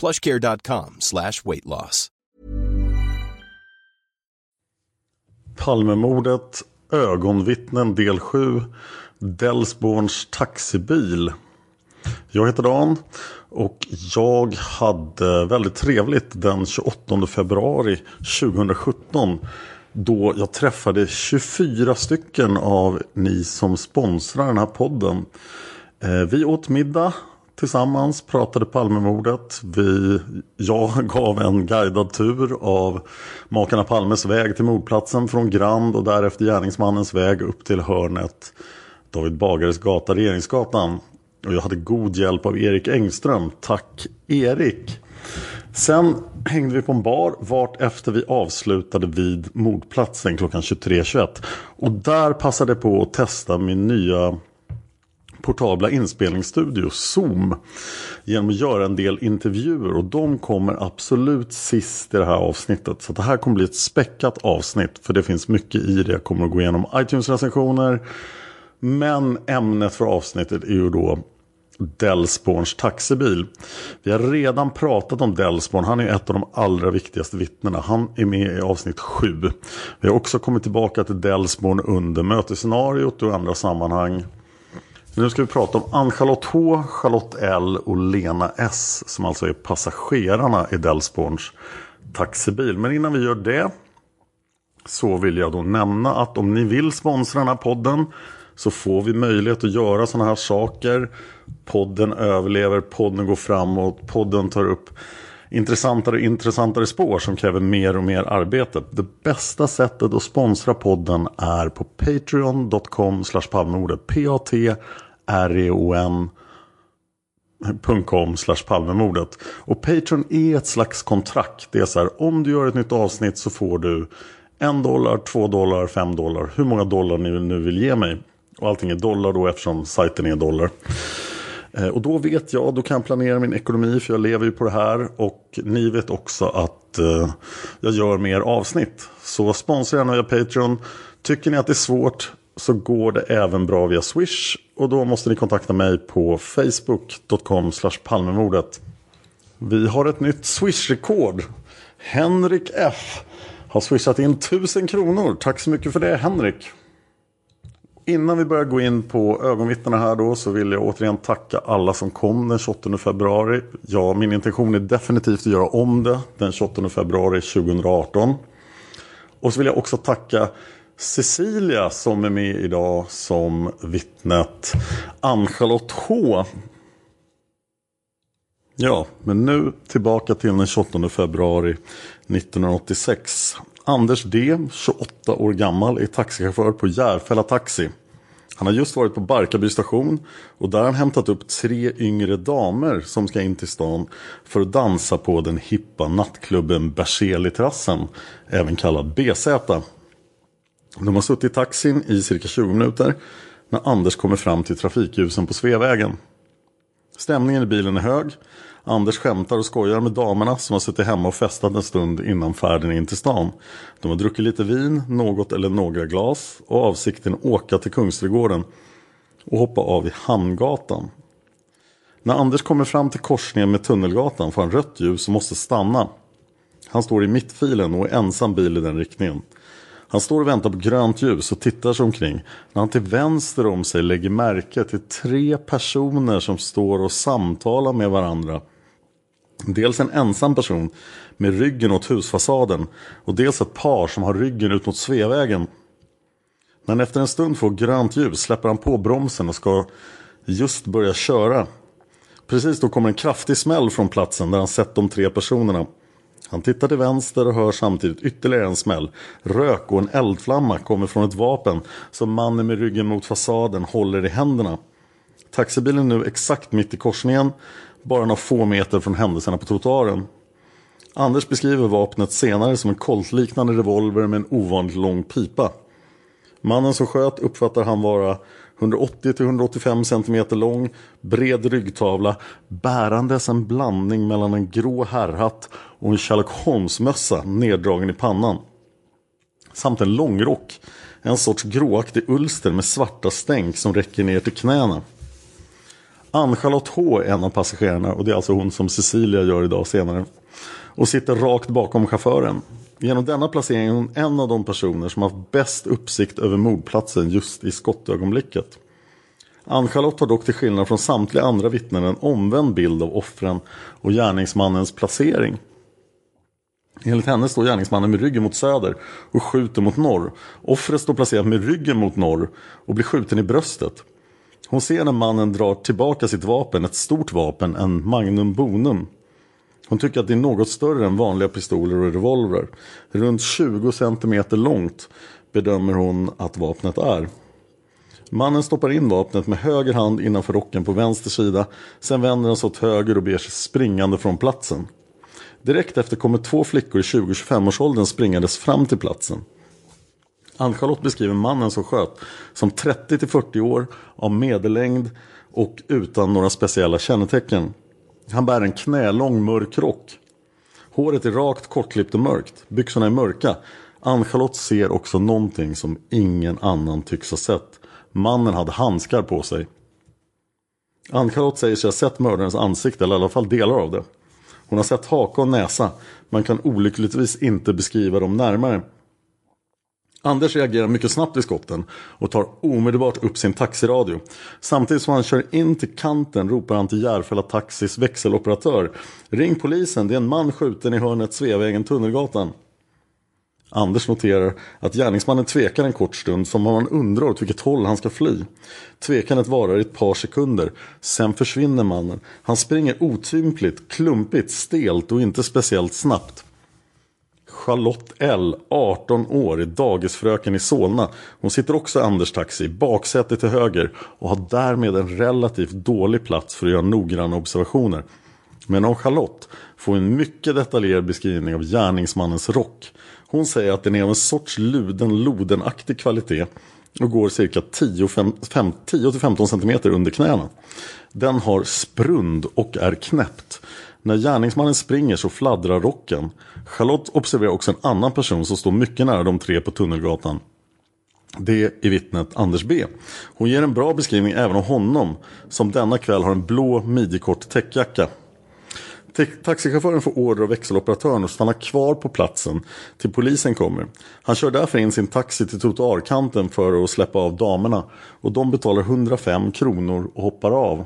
plushcare.com slash weight loss. Palmemordet, ögonvittnen del 7, Delsborns taxibil. Jag heter Dan och jag hade väldigt trevligt den 28 februari 2017 då jag träffade 24 stycken av ni som sponsrar den här podden. Eh, vi åt middag tillsammans, pratade Palmemordet. Vi, jag gav en guidad tur av makarna Palmes väg till mordplatsen från Grand och därefter gärningsmannens väg upp till hörnet David Bagares gata, Regeringsgatan. Och jag hade god hjälp av Erik Engström. Tack Erik! Sen hängde vi på en bar vart efter vi avslutade vid mordplatsen klockan 23.21. Och där passade jag på att testa min nya portabla inspelningsstudio Zoom genom att göra en del intervjuer och de kommer absolut sist i det här avsnittet. Så det här kommer bli ett späckat avsnitt för det finns mycket i det. Jag kommer att gå igenom iTunes-recensioner. Men ämnet för avsnittet är ju då Delsborns taxibil. Vi har redan pratat om Delsborn. Han är ett av de allra viktigaste vittnena. Han är med i avsnitt 7. Vi har också kommit tillbaka till Delsborn under mötesscenariot och andra sammanhang. Nu ska vi prata om Ann-Charlotte H, Charlotte L och Lena S. Som alltså är passagerarna i Delsborns taxibil. Men innan vi gör det så vill jag då nämna att om ni vill sponsra den här podden så får vi möjlighet att göra sådana här saker. Podden överlever, podden går framåt, podden tar upp intressantare och intressantare spår som kräver mer och mer arbete. Det bästa sättet att sponsra podden är på patreon.com palmemordet. P-A-T-R-E-O-N .com palmemordet. Och Patreon är ett slags kontrakt. Det är så här, om du gör ett nytt avsnitt så får du en dollar, två dollar, fem dollar. Hur många dollar ni nu vill ge mig. Och allting är dollar då eftersom sajten är dollar. Eh, och då vet jag, då kan jag planera min ekonomi för jag lever ju på det här. Och ni vet också att eh, jag gör mer avsnitt. Så sponsra gärna via Patreon. Tycker ni att det är svårt så går det även bra via Swish. Och då måste ni kontakta mig på facebook.com palmemordet. Vi har ett nytt Swish-rekord. Henrik F har swishat in 1000 kronor. Tack så mycket för det Henrik. Innan vi börjar gå in på ögonvittnena här då så vill jag återigen tacka alla som kom den 28 februari. Ja, min intention är definitivt att göra om det den 28 februari 2018. Och så vill jag också tacka Cecilia som är med idag som vittnet Ann-Charlotte H. Ja, men nu tillbaka till den 28 februari 1986. Anders D, 28 år gammal, är taxichaufför på Järfälla Taxi. Han har just varit på Barkarby station och där har han hämtat upp tre yngre damer som ska in till stan för att dansa på den hippa nattklubben Berzelii-terrassen, även kallad BZ. De har suttit i taxin i cirka 20 minuter när Anders kommer fram till trafikljusen på Sveavägen. Stämningen i bilen är hög. Anders skämtar och skojar med damerna som har suttit hemma och festat en stund innan färden in till stan. De har druckit lite vin, något eller några glas och avsikten att åka till Kungsträdgården och hoppa av i Hamngatan. När Anders kommer fram till korsningen med Tunnelgatan får han rött ljus och måste stanna. Han står i mittfilen och är ensam bil i den riktningen. Han står och väntar på grönt ljus och tittar sig omkring. När han till vänster om sig lägger märke till tre personer som står och samtalar med varandra. Dels en ensam person med ryggen åt husfasaden och dels ett par som har ryggen ut mot Sveavägen. När han efter en stund får grönt ljus släpper han på bromsen och ska just börja köra. Precis då kommer en kraftig smäll från platsen där han sett de tre personerna. Han tittar till vänster och hör samtidigt ytterligare en smäll. Rök och en eldflamma kommer från ett vapen som mannen med ryggen mot fasaden håller i händerna. Taxibilen är nu exakt mitt i korsningen, bara några få meter från händelserna på trottoaren. Anders beskriver vapnet senare som en koltliknande revolver med en ovanligt lång pipa. Mannen som sköt uppfattar han vara 180-185 cm lång, bred ryggtavla, bärandes en blandning mellan en grå herrhatt och en Sherlock Holmes-mössa neddragen i pannan. Samt en långrock, en sorts gråaktig ulster med svarta stänk som räcker ner till knäna. Ann-Charlotte H är en av passagerarna och det är alltså hon som Cecilia gör idag senare. Och sitter rakt bakom chauffören. Genom denna placering är hon en av de personer som haft bäst uppsikt över mordplatsen just i skottögonblicket. Ann-Charlotte har dock till skillnad från samtliga andra vittnen en omvänd bild av offren och gärningsmannens placering. Enligt henne står gärningsmannen med ryggen mot söder och skjuter mot norr. Offret står placerat med ryggen mot norr och blir skjuten i bröstet. Hon ser när mannen drar tillbaka sitt vapen, ett stort vapen, en Magnum Bonum. Hon tycker att det är något större än vanliga pistoler och revolver. Runt 20 cm långt bedömer hon att vapnet är. Mannen stoppar in vapnet med höger hand innanför rocken på vänster sida. Sen vänder han sig åt höger och ber sig springande från platsen. Direkt efter kommer två flickor i 20-25 årsåldern springandes fram till platsen. Ann-Charlotte beskriver mannen som sköt som 30-40 år, av medellängd och utan några speciella kännetecken. Han bär en knälång mörk rock. Håret är rakt, kortklippt och mörkt. Byxorna är mörka. Ann-Charlotte ser också någonting som ingen annan tycks ha sett. Mannen hade handskar på sig. Ann-Charlotte säger sig ha sett mördarens ansikte, eller i alla fall delar av det. Hon har sett haka och näsa, men kan olyckligtvis inte beskriva dem närmare. Anders reagerar mycket snabbt vid skotten och tar omedelbart upp sin taxiradio. Samtidigt som han kör in till kanten ropar han till Järfälla Taxis växeloperatör. Ring polisen, det är en man skjuten i hörnet Sveavägen Tunnelgatan. Anders noterar att gärningsmannen tvekar en kort stund som om han undrar åt vilket håll han ska fly. Tvekandet varar i ett par sekunder. Sen försvinner mannen. Han springer otympligt, klumpigt, stelt och inte speciellt snabbt. Charlotte L, 18 år, är dagisfröken i Solna. Hon sitter också i Anders taxi, baksätet till höger och har därmed en relativt dålig plats för att göra noggranna observationer. Men om Charlotte får en mycket detaljerad beskrivning av gärningsmannens rock. Hon säger att den är av en sorts luden, lodenaktig kvalitet och går cirka 10-15 cm under knäna. Den har sprund och är knäppt. När gärningsmannen springer så fladdrar rocken. Charlotte observerar också en annan person som står mycket nära de tre på Tunnelgatan. Det är vittnet Anders B. Hon ger en bra beskrivning även av honom som denna kväll har en blå midjekort täckjacka. Taxichauffören får order av växeloperatören att stanna kvar på platsen till polisen kommer. Han kör därför in sin taxi till trottoarkanten för att släppa av damerna och de betalar 105 kronor och hoppar av.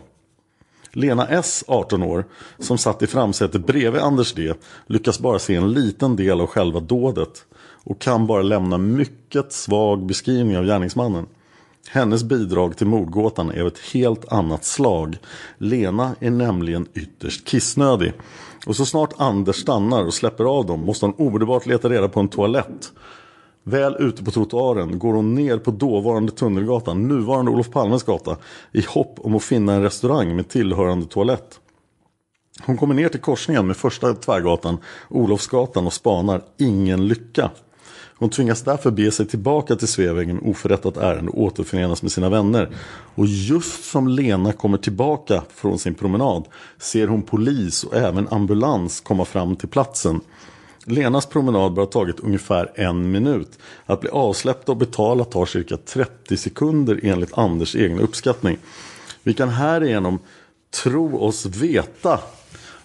Lena S, 18 år, som satt i framsätet bredvid Anders D, lyckas bara se en liten del av själva dådet och kan bara lämna mycket svag beskrivning av gärningsmannen. Hennes bidrag till mordgåtan är av ett helt annat slag. Lena är nämligen ytterst kissnödig. Och så snart Anders stannar och släpper av dem måste hon omedelbart leta reda på en toalett. Väl ute på trottoaren går hon ner på dåvarande Tunnelgatan, nuvarande Olof Palmes gata, i hopp om att finna en restaurang med tillhörande toalett. Hon kommer ner till korsningen med första tvärgatan, Olofsgatan och spanar ingen lycka. Hon tvingas därför be sig tillbaka till Sveavägen med oförrättat ärende och återförenas med sina vänner. Och just som Lena kommer tillbaka från sin promenad ser hon polis och även ambulans komma fram till platsen. Lenas promenad bör ha tagit ungefär en minut. Att bli avsläppt och betala tar cirka 30 sekunder enligt Anders egen uppskattning. Vi kan härigenom tro oss veta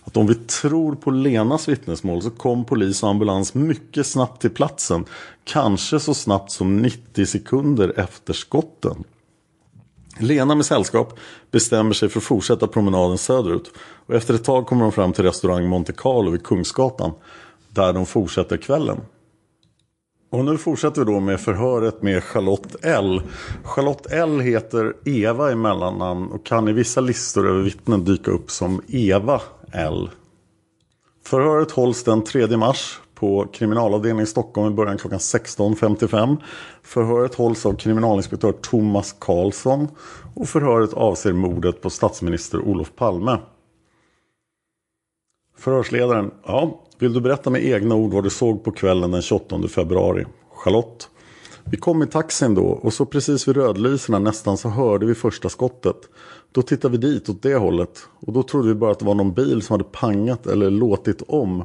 att om vi tror på Lenas vittnesmål så kom polis och ambulans mycket snabbt till platsen. Kanske så snabbt som 90 sekunder efter skotten. Lena med sällskap bestämmer sig för att fortsätta promenaden söderut. Och efter ett tag kommer de fram till restaurang Monte Carlo vid Kungsgatan. Där de fortsätter kvällen. Och nu fortsätter vi då med förhöret med Charlotte L. Charlotte L heter Eva i mellannamn och kan i vissa listor över vittnen dyka upp som Eva L. Förhöret hålls den 3 mars på kriminalavdelningen i Stockholm i början klockan 16.55. Förhöret hålls av kriminalinspektör Thomas Karlsson och förhöret avser mordet på statsminister Olof Palme. Förhörsledaren, ja, vill du berätta med egna ord vad du såg på kvällen den 28 februari? Charlotte. Vi kom i taxin då och så precis vid rödlyserna nästan så hörde vi första skottet. Då tittade vi dit åt det hållet och då trodde vi bara att det var någon bil som hade pangat eller låtit om.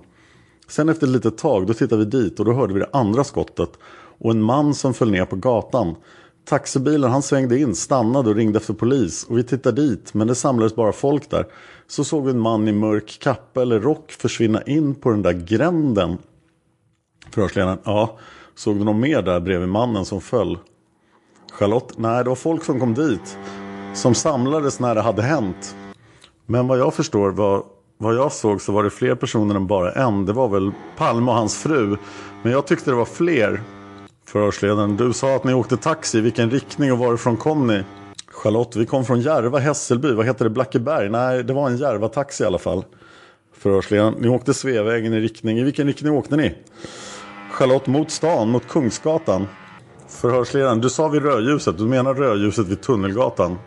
Sen efter ett litet tag då tittade vi dit och då hörde vi det andra skottet och en man som föll ner på gatan. Taxibilen han svängde in, stannade och ringde efter polis och vi tittade dit men det samlades bara folk där. Så såg vi en man i mörk kappa eller rock försvinna in på den där gränden. Förhörsledaren, ja, såg du någon mer där bredvid mannen som föll? Charlotte, nej det var folk som kom dit. Som samlades när det hade hänt. Men vad jag förstår vad, vad jag såg så var det fler personer än bara en. Det var väl Palme och hans fru. Men jag tyckte det var fler. Förhörsledaren, du sa att ni åkte taxi. Vilken riktning och varifrån kom ni? Charlotte, vi kom från Järva, Hässelby. Vad heter det? Blackeberg? Nej, det var en Järva-taxi i alla fall. Förhörsledaren, ni åkte Sveavägen i riktning. I vilken riktning åkte ni? Charlotte, mot stan, mot Kungsgatan. Förhörsledaren, du sa vid rödljuset. Du menar rödljuset vid Tunnelgatan?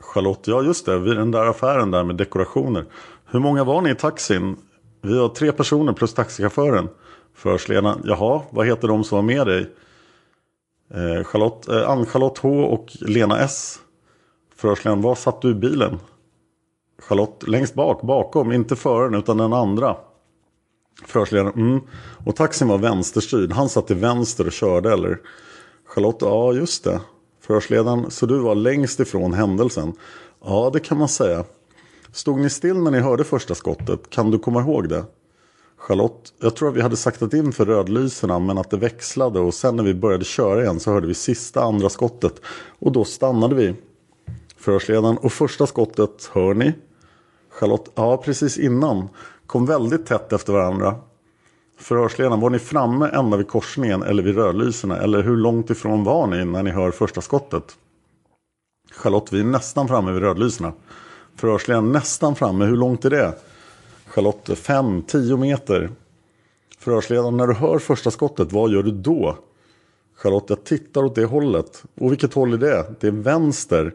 Charlotte, ja just det, vid den där affären där med dekorationer. Hur många var ni i taxin? Vi var tre personer plus taxichauffören. Förhörsledaren, jaha, vad heter de som var med dig? Eh, Charlotte, eh, Ann-Charlotte H och Lena S. Förhörsledaren, var satt du i bilen? Charlotte, längst bak, bakom, inte föraren utan den andra. Förhörsledaren, mm. Och taxin var vänsterstyrd, han satt till vänster och körde eller? Charlotte, ja just det. Förhörsledaren, så du var längst ifrån händelsen? Ja, det kan man säga. Stod ni still när ni hörde första skottet? Kan du komma ihåg det? Charlotte, jag tror att vi hade saktat in för rödlyserna men att det växlade och sen när vi började köra igen så hörde vi sista andra skottet och då stannade vi. Förhörsledaren, och första skottet hör ni? Charlotte, ja precis innan. Kom väldigt tätt efter varandra. Förhörsledaren, var ni framme ända vid korsningen eller vid rödlyserna? Eller hur långt ifrån var ni när ni hör första skottet? Charlotte, vi är nästan framme vid rödlyserna. Förhörsledaren, nästan framme, hur långt är det? Charlotte, 5-10 meter. Förhörsledaren, när du hör första skottet, vad gör du då? Charlotte, jag tittar åt det hållet. Och vilket håll är det? Det är vänster.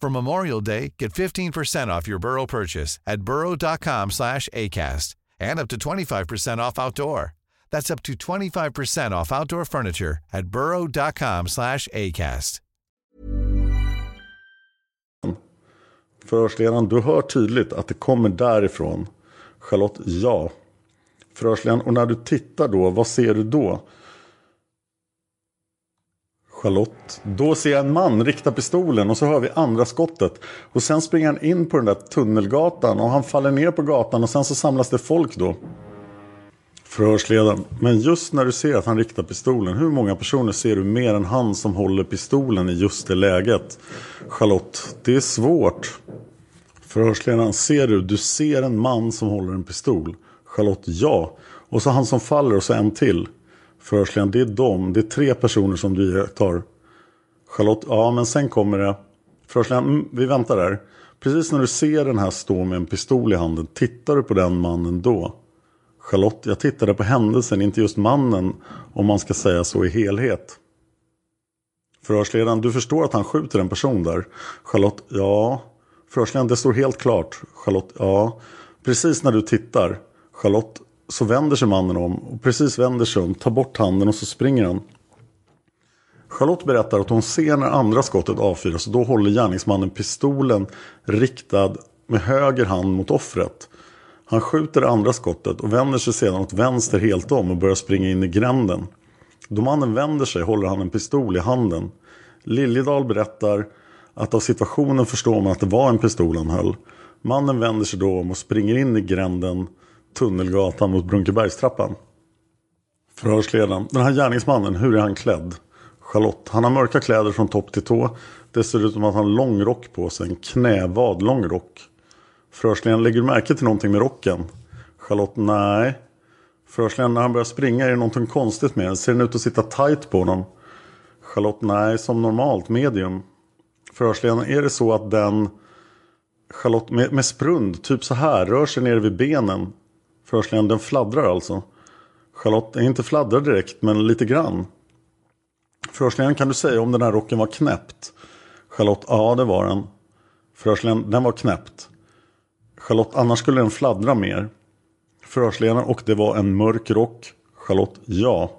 For Memorial Day, get 15% off your Burrow purchase at burrow.com slash ACAST and up to 25% off outdoor. That's up to 25% off outdoor furniture at burrow.com slash ACAST. Förhörsledaren, du hör tydligt att det kommer därifrån. Charlotte, ja. Förhörsledaren, och när du tittar då, vad ser du då? Charlotte. Då ser jag en man rikta pistolen och så hör vi andra skottet. Och sen springer han in på den där tunnelgatan och han faller ner på gatan och sen så samlas det folk då. Förhörsledaren. Men just när du ser att han riktar pistolen, hur många personer ser du mer än han som håller pistolen i just det läget? Charlotte. Det är svårt. Förhörsledaren. Ser du? Du ser en man som håller en pistol. Charlotte. Ja. Och så han som faller och så en till. Förhörsledaren, det är de, det är tre personer som du iakttar. Charlotte, ja men sen kommer det. Förhörsledaren, mm, vi väntar där. Precis när du ser den här stå med en pistol i handen, tittar du på den mannen då? Charlotte, jag tittade på händelsen, inte just mannen, om man ska säga så i helhet. Förhörsledaren, du förstår att han skjuter en person där? Charlotte, ja. Förhörsledaren, det står helt klart. Charlotte, ja. Precis när du tittar. Charlotte, så vänder sig mannen om och precis vänder sig om, tar bort handen och så springer han. Charlotte berättar att hon ser när andra skottet avfyras och då håller gärningsmannen pistolen riktad med höger hand mot offret. Han skjuter det andra skottet och vänder sig sedan åt vänster helt om och börjar springa in i gränden. Då mannen vänder sig håller han en pistol i handen. Liljedahl berättar att av situationen förstår man att det var en pistol han höll. Mannen vänder sig då om och springer in i gränden Tunnelgatan mot Brunkebergstrappan. Förhörsledaren. Den här gärningsmannen, hur är han klädd? Charlotte. Han har mörka kläder från topp till tå. Det ser ut som att han har lång rock på sig. En knävad lång rock. Förhörsledaren. Lägger du märke till någonting med rocken? Charlotte. Nej. Förhörsledaren. När han börjar springa är det någonting konstigt med den. Ser den ut att sitta tight på honom? Charlotte. Nej, som normalt. Medium. Förhörsledaren. Är det så att den Charlotte med, med sprund, typ så här, rör sig ner vid benen Förhörsledaren, den fladdrar alltså. Charlotte, eh, inte fladdrar direkt, men lite grann. Förhörsledaren, kan du säga om den här rocken var knäppt? Charlotte, ja det var den. Förhörsledaren, den var knäppt. Charlotte, annars skulle den fladdra mer. Förhörsledaren, och det var en mörk rock. Charlotte, ja.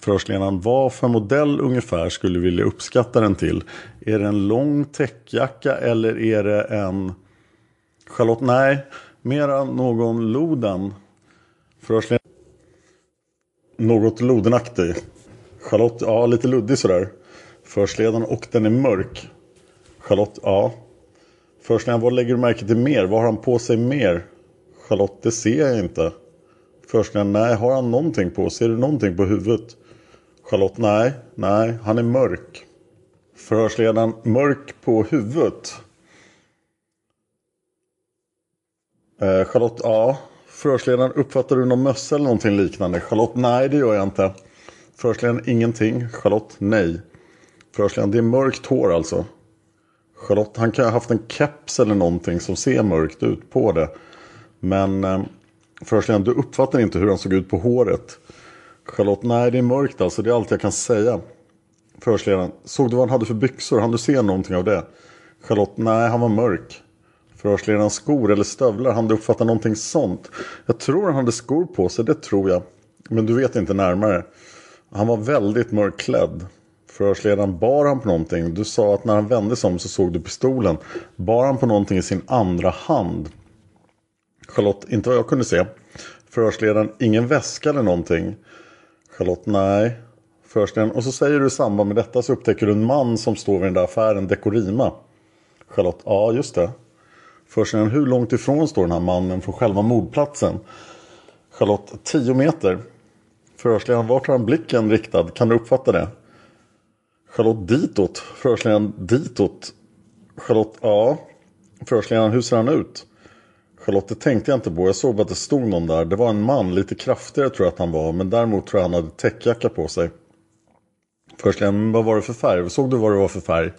Förhörsledaren, vad för modell ungefär skulle du vilja uppskatta den till? Är det en lång täckjacka eller är det en... Charlotte, nej. Mera någon loden. Förhörsledaren. Något lodenaktig. Charlotte, ja lite luddig sådär. Förhörsledaren och den är mörk. Charlotte, ja. Förhörsledaren, vad lägger du märke till mer? Vad har han på sig mer? Charlotte, det ser jag inte. Förhörsledaren, nej, har han någonting på? Ser du någonting på huvudet? Charlotte, nej, nej, han är mörk. Förhörsledaren, mörk på huvudet. Eh, Charlotte, ja. Förhörsledaren, uppfattar du någon mössa eller någonting liknande? Charlotte, nej det gör jag inte. Förhörsledaren, ingenting. Charlotte, nej. Förhörsledaren, det är mörkt hår alltså. Charlotte, han kan ha haft en keps eller någonting som ser mörkt ut på det. Men eh, förhörsledaren, du uppfattar inte hur han såg ut på håret. Charlotte, nej det är mörkt alltså, det är allt jag kan säga. Förhörsledaren, såg du vad han hade för byxor? Han du se någonting av det? Charlotte, nej han var mörk. Förhörsledarens skor eller stövlar, han du uppfatta någonting sånt? Jag tror han hade skor på sig, det tror jag. Men du vet inte närmare. Han var väldigt mörkklädd. Förhörsledaren, bar han på någonting? Du sa att när han vände sig om så såg du pistolen. Bar han på någonting i sin andra hand? Charlotte, inte vad jag kunde se. Förhörsledaren, ingen väska eller någonting? Charlotte, nej. Förhörsledaren, och så säger du i samband med detta så upptäcker du en man som står vid den där affären, Dekorima. Charlotte, ja just det. Förhörsledaren, hur långt ifrån står den här mannen från själva mordplatsen? Charlotte, 10 meter. Förhörsledaren, vart har han blicken riktad? Kan du uppfatta det? Charlotte, ditåt. Förhörsledaren, ditåt. Charlotte, ja. Förhörsledaren, hur ser han ut? Charlotte, det tänkte jag inte på. Jag såg bara att det stod någon där. Det var en man, lite kraftigare tror jag att han var. Men däremot tror jag han hade täckjacka på sig. Förhörsledaren, vad var det för färg? Såg du vad det var för färg?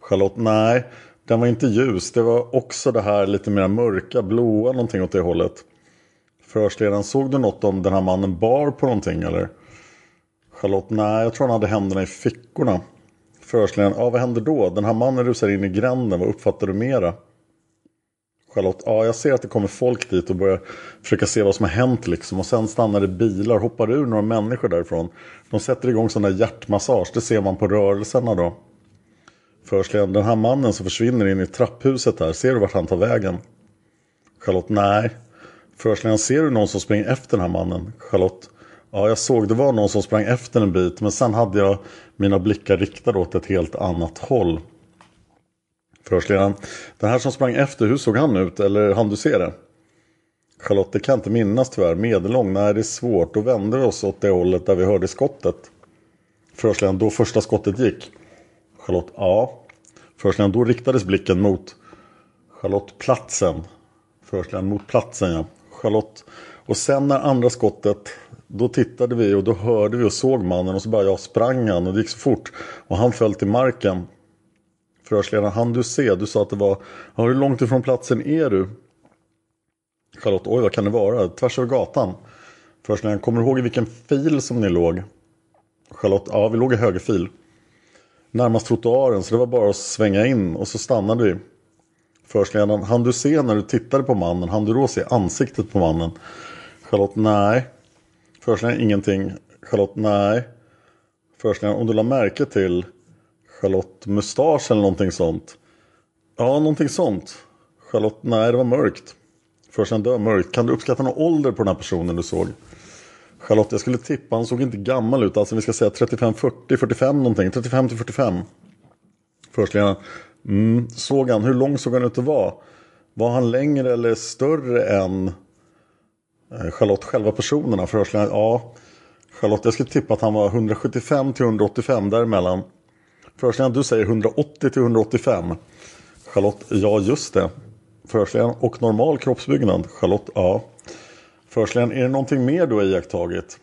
Charlotte, nej. Den var inte ljus. Det var också det här lite mer mörka, blåa någonting åt det hållet. Förhörsledaren, såg du något om den här mannen bar på någonting eller? Charlotte, nej jag tror han hade händerna i fickorna. Förhörsledaren, ja vad händer då? Den här mannen rusar in i gränden, vad uppfattar du mera? Charlotte, ja jag ser att det kommer folk dit och börjar försöka se vad som har hänt liksom. Och sen stannar det bilar, hoppar ur några människor därifrån. De sätter igång sån där hjärtmassage, det ser man på rörelserna då. Förhörsledaren, den här mannen som försvinner in i trapphuset där. ser du vart han tar vägen? Charlotte, nej. Förhörsledaren, ser du någon som springer efter den här mannen? Charlotte, ja jag såg det var någon som sprang efter en bit. Men sen hade jag mina blickar riktade åt ett helt annat håll. Förhörsledaren, den här som sprang efter, hur såg han ut? Eller han du se det? Charlotte, det kan jag inte minnas tyvärr. Medellång, nej det är svårt. Då vände vi oss åt det hållet där vi hörde skottet. Förhörsledaren, då första skottet gick? Charlotte, ja. Förhörsledaren, då riktades blicken mot Charlotte platsen. Förhörsledaren, mot platsen ja. Charlotte. Och sen när andra skottet, då tittade vi och då hörde vi och såg mannen och så bara jag sprang han och det gick så fort. Och han föll till marken. Förhörsledaren, han du se? Du sa att det var, ja, hur långt ifrån platsen är du? Charlotte, oj vad kan det vara? Tvärs över gatan. Förhörsledaren, kommer du ihåg i vilken fil som ni låg? Charlotte, ja vi låg i högerfil. Närmast trottoaren så det var bara att svänga in och så stannade vi. Förhörsledaren, han du se när du tittade på mannen? Han du då se ansiktet på mannen? Charlotte, nej. Förhörsledaren, ingenting. Charlotte, nej. Förhörsledaren, om du la märke till Charlotte mustasch eller någonting sånt? Ja, någonting sånt. Charlotte, nej det var mörkt. Förhörsledaren, det var mörkt. Kan du uppskatta någon ålder på den här personen du såg? Charlotte, jag skulle tippa, han såg inte gammal ut. Alltså vi ska säga 35, 40, 45 någonting. 35 till 45. Förhörsledaren, mm, såg han, hur lång såg han ut att vara? Var han längre eller större än eh, Charlotte själva personerna? Förhörsledaren, ja. Charlotte, jag skulle tippa att han var 175 till 185 däremellan. Förhörsledaren, du säger 180 till 185. Charlotte, ja just det. Förhörsledaren, och normal kroppsbyggnad? Charlotte, ja. Förhörsledaren, är det någonting mer du har iakttagit?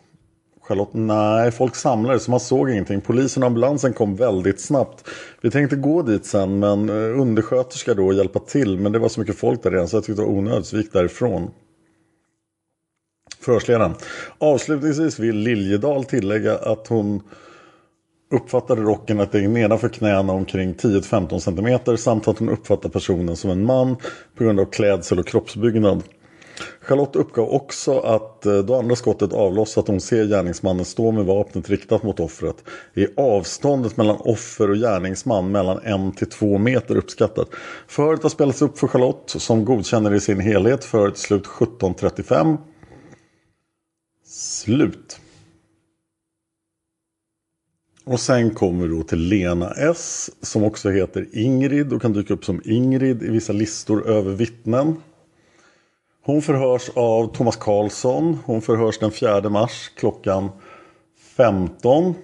Charlotte, nej, folk samlades så man såg ingenting. Polisen och ambulansen kom väldigt snabbt. Vi tänkte gå dit sen, men eh, undersköterska då och hjälpa till. Men det var så mycket folk där redan så jag tyckte det var onödigt, så vi gick därifrån. Förhörsledaren. Avslutningsvis vill Liljedal tillägga att hon uppfattade rocken att det är nedanför knäna omkring 10-15 cm samt att hon uppfattar personen som en man på grund av klädsel och kroppsbyggnad. Charlotte uppgav också att eh, då andra skottet avlossat hon ser gärningsmannen stå med vapnet riktat mot offret. Är avståndet mellan offer och gärningsman mellan en till två meter uppskattat. Förhöret har spelats upp för Charlotte som godkänner i sin helhet. Förhöret slut 17.35. Slut. Och sen kommer vi då till Lena S som också heter Ingrid och kan dyka upp som Ingrid i vissa listor över vittnen. Hon förhörs av Thomas Karlsson. Hon förhörs den 4 mars klockan 15.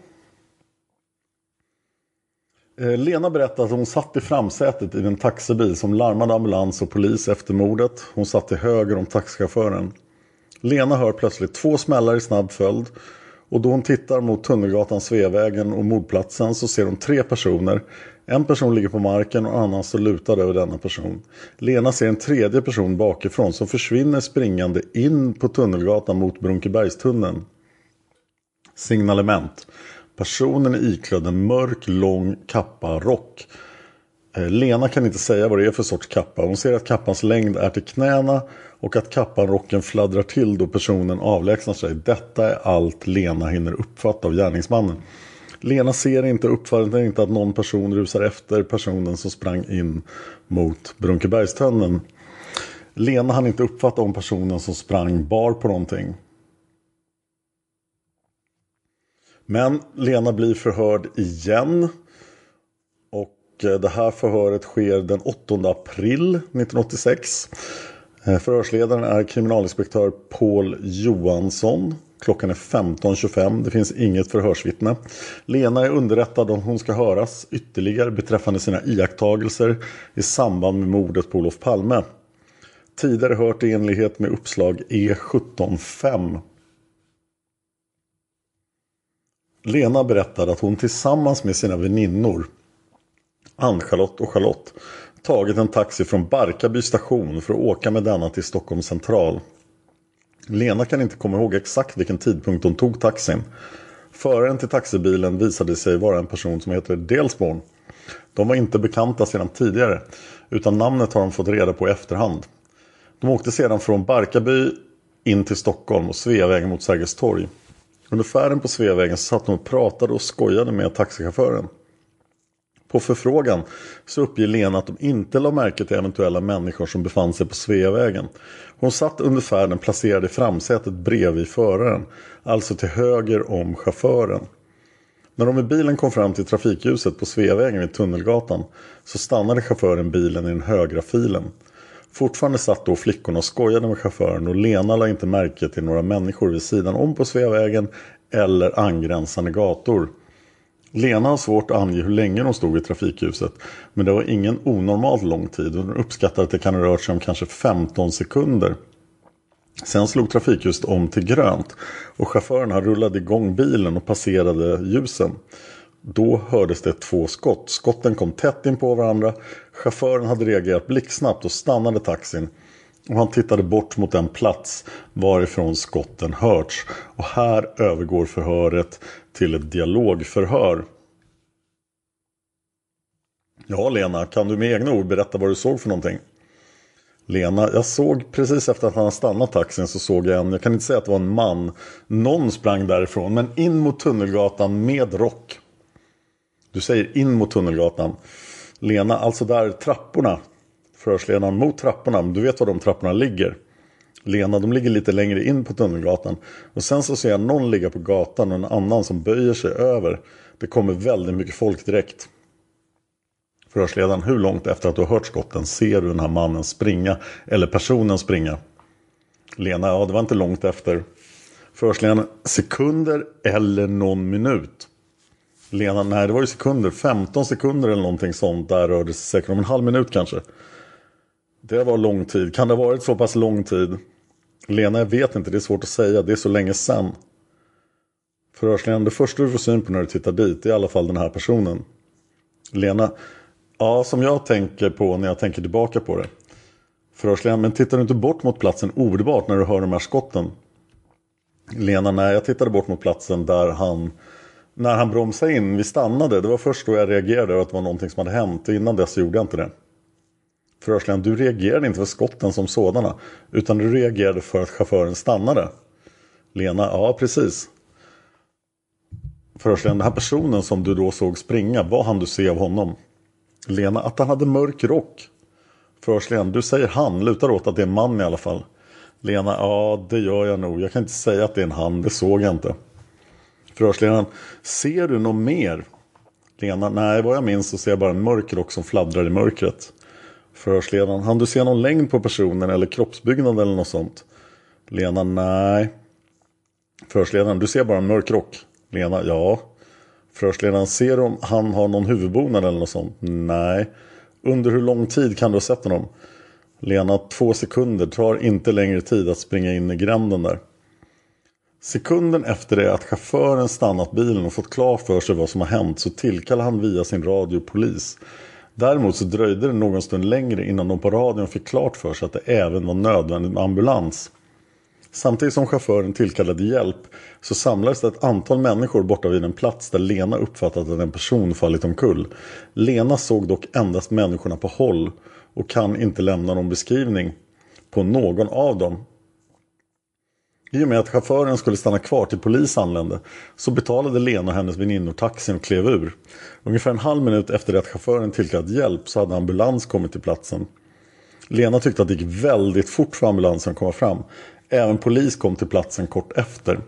Eh, Lena berättar att hon satt i framsätet i den taxibil som larmade ambulans och polis efter mordet. Hon satt till höger om taxichauffören. Lena hör plötsligt två smällar i snabb följd. Och då hon tittar mot Tunnelgatan, Sveavägen och mordplatsen så ser hon tre personer. En person ligger på marken och en annan står lutad över denna person. Lena ser en tredje person bakifrån som försvinner springande in på Tunnelgatan mot Brunkebergstunneln. Signalement. Personen är iklädd en mörk, lång kappa, rock. Eh, Lena kan inte säga vad det är för sorts kappa. Hon ser att kappans längd är till knäna och att kappan, rocken fladdrar till då personen avlägsnar sig. Detta är allt Lena hinner uppfatta av gärningsmannen. Lena ser inte uppfattar inte att någon person rusar efter personen som sprang in mot Brunkebergstunneln. Lena hann inte uppfatta om personen som sprang bar på någonting. Men Lena blir förhörd igen. Och eh, det här förhöret sker den 8 april 1986. Eh, förhörsledaren är kriminalinspektör Paul Johansson. Klockan är 15.25. Det finns inget förhörsvittne. Lena är underrättad om hon ska höras ytterligare beträffande sina iakttagelser i samband med mordet på Olof Palme. Tidigare hört i enlighet med uppslag E175. Lena berättade att hon tillsammans med sina väninnor Ann-Charlotte och Charlotte tagit en taxi från Barkarby station för att åka med denna till Stockholm central. Lena kan inte komma ihåg exakt vilken tidpunkt hon tog taxin. Föraren till taxibilen visade sig vara en person som heter Delsborn. De var inte bekanta sedan tidigare utan namnet har de fått reda på i efterhand. De åkte sedan från Barkarby in till Stockholm och Sveavägen mot Sergels torg. Under färden på Sveavägen satt de och pratade och skojade med taxichauffören. På förfrågan så uppger Lena att de inte la märke till eventuella människor som befann sig på Sveavägen. Hon satt under färden placerad i framsätet bredvid föraren, alltså till höger om chauffören. När de i bilen kom fram till trafikljuset på Sveavägen vid Tunnelgatan så stannade chauffören bilen i den högra filen. Fortfarande satt då flickorna och skojade med chauffören och Lena la inte märke till några människor vid sidan om på Sveavägen eller angränsande gator. Lena har svårt att ange hur länge de stod i trafikljuset men det var ingen onormalt lång tid och hon uppskattar att det kan ha rört sig om kanske 15 sekunder. Sen slog trafikljuset om till grönt och chauffören rullade igång bilen och passerade ljusen. Då hördes det två skott. Skotten kom tätt in på varandra. Chauffören hade reagerat blixtsnabbt och stannade taxin. Och han tittade bort mot den plats varifrån skotten hörts. Och här övergår förhöret till ett dialogförhör. Ja, Lena, kan du med egna ord berätta vad du såg för någonting? Lena, jag såg precis efter att han hade stannat taxin så såg jag en, jag kan inte säga att det var en man. Någon sprang därifrån, men in mot Tunnelgatan med rock. Du säger in mot Tunnelgatan. Lena, alltså där trapporna. Förhörsledaren mot trapporna. Du vet var de trapporna ligger. Lena, de ligger lite längre in på Tunnelgatan. Och sen så ser jag någon ligga på gatan och en annan som böjer sig över. Det kommer väldigt mycket folk direkt. Förhörsledaren, hur långt efter att du har hört skotten ser du den här mannen springa? Eller personen springa? Lena, ja det var inte långt efter. Förhörsledaren, sekunder eller någon minut? Lena, nej det var ju sekunder. 15 sekunder eller någonting sånt. Där rörde det sig säkert om en halv minut kanske. Det var lång tid. Kan det ha varit så pass lång tid? Lena, jag vet inte. Det är svårt att säga. Det är så länge sen. Förhörsledaren, det första du får syn på när du tittar dit är i alla fall den här personen. Lena, ja som jag tänker på när jag tänker tillbaka på det. Förhörsledaren, men tittar du inte bort mot platsen omedelbart när du hör de här skotten? Lena, nej jag tittade bort mot platsen där han när han bromsade in, vi stannade, det var först då jag reagerade att det var någonting som hade hänt. Innan dess gjorde jag inte det. Förhörsledaren, du reagerade inte för skotten som sådana. Utan du reagerade för att chauffören stannade. Lena, ja precis. Förhörsledaren, den här personen som du då såg springa, vad hann du se av honom? Lena, att han hade mörk rock. Förhörsledaren, du säger han, lutar åt att det är en man i alla fall. Lena, ja det gör jag nog. Jag kan inte säga att det är en han, det såg jag inte. Förhörsledaren, ser du något mer? Lena, nej vad jag minns så ser jag bara en mörk rock som fladdrar i mörkret. Förhörsledaren, hann du se någon längd på personen eller kroppsbyggnad eller något sånt? Lena, nej. Förhörsledaren, du ser bara en mörk rock. Lena, ja. Förhörsledaren, ser du om han har någon huvudbonad eller något sånt? Nej. Under hur lång tid kan du ha sett honom? Lena, två sekunder. Tar inte längre tid att springa in i gränden där. Sekunden efter det att chauffören stannat bilen och fått klart för sig vad som har hänt så tillkallar han via sin radio polis. Däremot så dröjde det någon stund längre innan de på radion fick klart för sig att det även var nödvändigt med ambulans. Samtidigt som chauffören tillkallade hjälp så samlades det ett antal människor borta vid en plats där Lena uppfattat att en person fallit omkull. Lena såg dock endast människorna på håll och kan inte lämna någon beskrivning på någon av dem i och med att chauffören skulle stanna kvar till polis anlände så betalade Lena och hennes väninnor taxin och klev ur. Ungefär en halv minut efter det att chauffören tillkallat hjälp så hade ambulans kommit till platsen. Lena tyckte att det gick väldigt fort för ambulansen att komma fram. Även polis kom till platsen kort efter.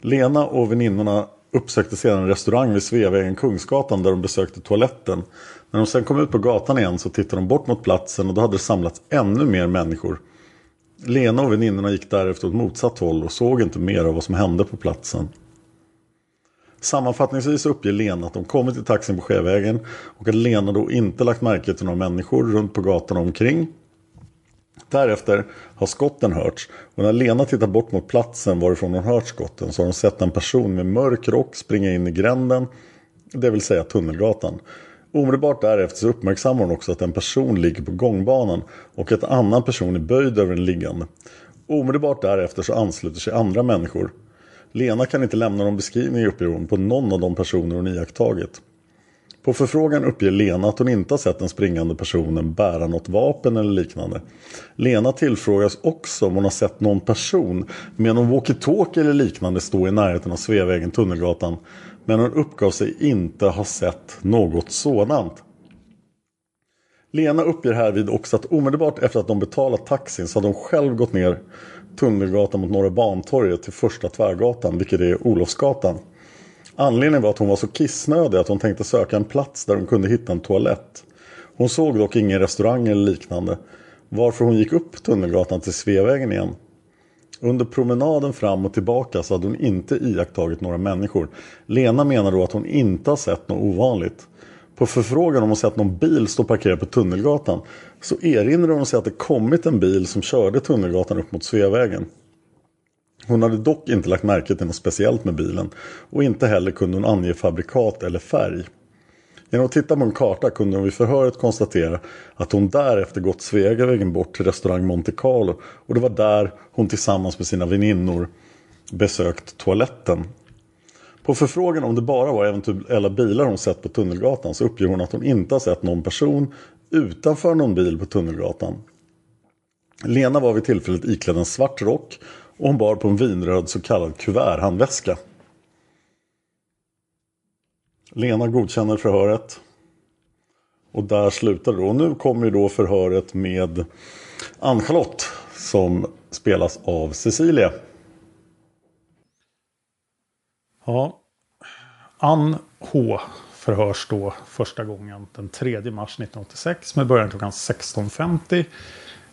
Lena och väninnorna uppsökte sedan en restaurang vid Sveavägen Kungsgatan där de besökte toaletten. När de sen kom ut på gatan igen så tittade de bort mot platsen och då hade det samlats ännu mer människor. Lena och väninnorna gick därefter åt motsatt håll och såg inte mer av vad som hände på platsen. Sammanfattningsvis uppger Lena att de kommit till taxin på Sjövägen och att Lena då inte lagt märke till några människor runt på gatan omkring. Därefter har skotten hörts och när Lena tittar bort mot platsen varifrån hon hört skotten så har hon sett en person med mörk rock springa in i gränden, det vill säga Tunnelgatan. Omedelbart därefter så uppmärksammar hon också att en person ligger på gångbanan och att en annan person är böjd över den liggande. Omedelbart därefter så ansluter sig andra människor. Lena kan inte lämna någon beskrivning uppger hon på någon av de personer hon iakttagit. På förfrågan uppger Lena att hon inte har sett den springande personen bära något vapen eller liknande. Lena tillfrågas också om hon har sett någon person med någon walkie-talkie eller liknande stå i närheten av Sveavägen Tunnelgatan. Men hon uppgav sig inte ha sett något sådant. Lena uppger härvid också att omedelbart efter att de betalat taxin så hade hon själv gått ner Tunnelgatan mot Norra Bantorget till Första Tvärgatan, vilket är Olofsgatan. Anledningen var att hon var så kissnödig att hon tänkte söka en plats där hon kunde hitta en toalett. Hon såg dock ingen restaurang eller liknande. Varför hon gick upp Tunnelgatan till Sveavägen igen. Under promenaden fram och tillbaka så hade hon inte iakttagit några människor. Lena menar då att hon inte har sett något ovanligt. På förfrågan om hon sett någon bil stå parkerad på Tunnelgatan så erinrar hon sig att det kommit en bil som körde Tunnelgatan upp mot Sveavägen. Hon hade dock inte lagt märke till något speciellt med bilen och inte heller kunde hon ange fabrikat eller färg. Genom att titta på en karta kunde hon vid förhöret konstatera att hon därefter gått Sveavägen bort till restaurang Monte Carlo och det var där hon tillsammans med sina väninnor besökt toaletten. På förfrågan om det bara var eventuella bilar hon sett på Tunnelgatan så uppger hon att hon inte har sett någon person utanför någon bil på Tunnelgatan. Lena var vid tillfället iklädd en svart rock och hon bar på en vinröd så kallad kuverthandväska. Lena godkänner förhöret. Och där slutar det. Och nu kommer då förhöret med Ann-Charlotte som spelas av Cecilia. Ja, Ann H förhörs då första gången den 3 mars 1986 med början klockan 16.50.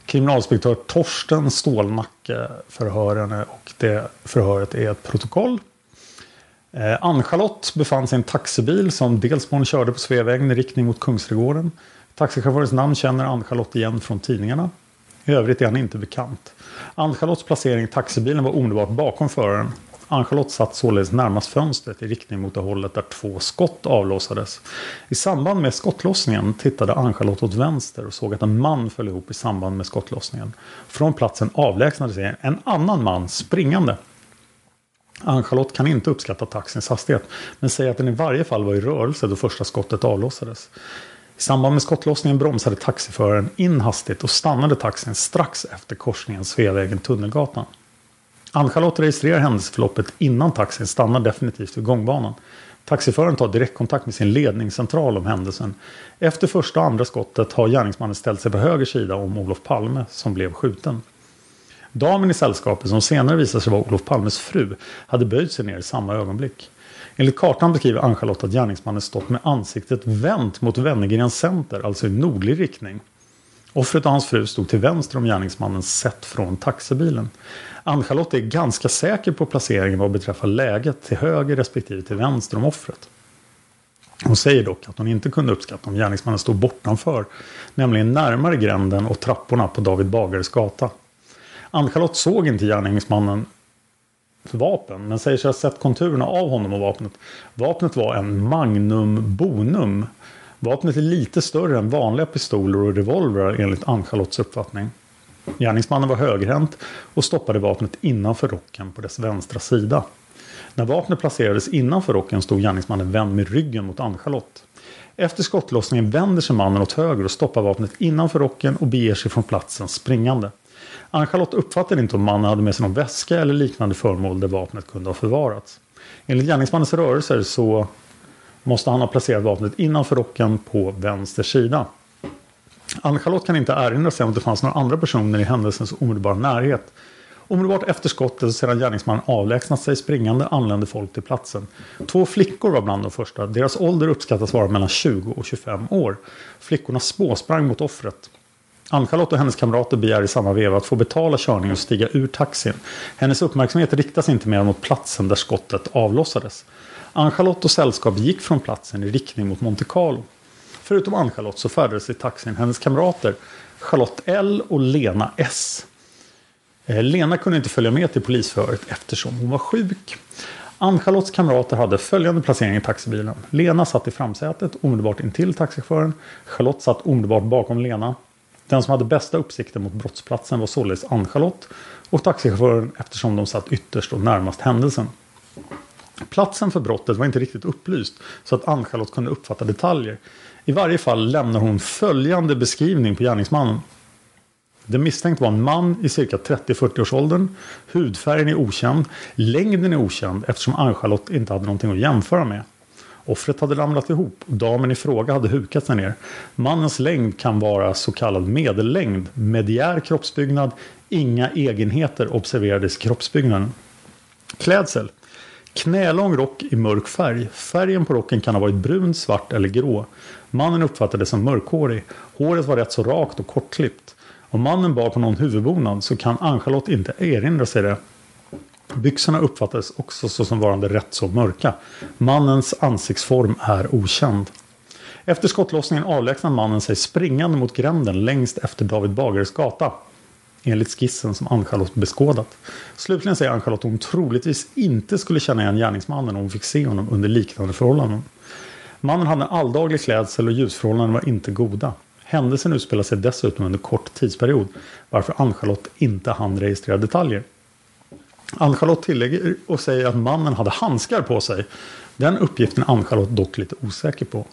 Kriminalinspektör Torsten Stålnacke förhör henne och det förhöret är ett protokoll. Eh, Ann-Charlotte befann sig i en taxibil som Delsborn körde på Sveavägen i riktning mot Kungsträdgården. Taxichaufförens namn känner Ann-Charlotte igen från tidningarna. I övrigt är han inte bekant. Ann-Charlottes placering i taxibilen var omedelbart bakom föraren. Ann-Charlotte satt således närmast fönstret i riktning mot det hållet där två skott avlossades. I samband med skottlossningen tittade Ann-Charlotte åt vänster och såg att en man föll ihop i samband med skottlossningen. Från platsen avlägsnade sig en annan man springande. Ann-Charlotte kan inte uppskatta taxins hastighet men säger att den i varje fall var i rörelse då första skottet avlossades. I samband med skottlossningen bromsade taxiföraren in hastigt och stannade taxin strax efter korsningen Sveavägen-Tunnelgatan. Ann-Charlotte registrerar händelseförloppet innan taxin stannar definitivt vid gångbanan. Taxiföraren tar direktkontakt med sin ledningscentral om händelsen. Efter första och andra skottet har gärningsmannen ställt sig på höger sida om Olof Palme som blev skjuten. Damen i sällskapet som senare visade sig vara Olof Palmes fru hade böjt sig ner i samma ögonblick. Enligt kartan beskriver Ann-Charlotte att gärningsmannen stått med ansiktet vänt mot Wennergrens center, alltså i nordlig riktning. Offret och hans fru stod till vänster om gärningsmannen sett från taxibilen. Ann-Charlotte är ganska säker på placeringen vad beträffar läget till höger respektive till vänster om offret. Hon säger dock att hon inte kunde uppskatta om gärningsmannen stod bortanför, nämligen närmare gränden och trapporna på David Bagares gata. Ann-Charlotte såg inte gärningsmannen vapen, men säger sig ha sett konturerna av honom och vapnet. Vapnet var en Magnum Bonum. Vapnet är lite större än vanliga pistoler och revolvrar enligt Ann-Charlottes uppfattning. Gärningsmannen var högerhänt och stoppade vapnet innanför rocken på dess vänstra sida. När vapnet placerades innanför rocken stod gärningsmannen vänd med ryggen mot Ann-Charlotte. Efter skottlossningen vänder sig mannen åt höger och stoppar vapnet innanför rocken och beger sig från platsen springande. Ann-Charlotte uppfattade inte om mannen hade med sig någon väska eller liknande föremål där vapnet kunde ha förvarats. Enligt gärningsmannens rörelser så måste han ha placerat vapnet innanför rocken på vänster sida. Ann-Charlotte kan inte erinra sig om det fanns några andra personer i händelsens omedelbara närhet. Omedelbart efter skottet sedan gärningsmannen avlägsnat sig springande anlände folk till platsen. Två flickor var bland de första. Deras ålder uppskattas vara mellan 20 och 25 år. Flickorna spåsprang mot offret. Ann-Charlotte och hennes kamrater begär i samma veva att få betala körningen och stiga ur taxin. Hennes uppmärksamhet riktas inte mer mot platsen där skottet avlossades. Ann-Charlotte och sällskap gick från platsen i riktning mot Monte Carlo. Förutom Ann-Charlotte så färdades i taxin hennes kamrater Charlotte L och Lena S. Eh, Lena kunde inte följa med till polisförhöret eftersom hon var sjuk. Ann-Charlottes kamrater hade följande placering i taxibilen. Lena satt i framsätet omedelbart intill taxichauffören. Charlotte satt omedelbart bakom Lena. Den som hade bästa uppsikten mot brottsplatsen var således Ann-Charlotte och taxichauffören eftersom de satt ytterst och närmast händelsen. Platsen för brottet var inte riktigt upplyst så att Ann-Charlotte kunde uppfatta detaljer. I varje fall lämnar hon följande beskrivning på gärningsmannen. Den misstänkte var en man i cirka 30-40-årsåldern. Hudfärgen är okänd. Längden är okänd eftersom Ann-Charlotte inte hade någonting att jämföra med. Offret hade ramlat ihop och damen i fråga hade hukat sig ner. Mannens längd kan vara så kallad medellängd. Mediär kroppsbyggnad. Inga egenheter observerades i kroppsbyggnaden. Klädsel. Knälång rock i mörk färg. Färgen på rocken kan ha varit brun, svart eller grå. Mannen uppfattades som mörkhårig. Håret var rätt så rakt och kortklippt. Om mannen bar på någon huvudbonad så kan Ann-Charlotte inte erinra sig det. Byxorna uppfattades också såsom varande rätt så mörka. Mannens ansiktsform är okänd. Efter skottlossningen avlägsnar mannen sig springande mot gränden längst efter David Bagares gata. Enligt skissen som Ann-Charlotte beskådat. Slutligen säger Ann-Charlotte att hon troligtvis inte skulle känna igen gärningsmannen om hon fick se honom under liknande förhållanden. Mannen hade en alldaglig klädsel och ljusförhållanden var inte goda. Händelsen utspelar sig dessutom under kort tidsperiod varför Ann-Charlotte inte hann registrera detaljer. Ann-Charlotte tillägger och säger att mannen hade handskar på sig. Den uppgiften är Ann-Charlotte dock lite osäker på.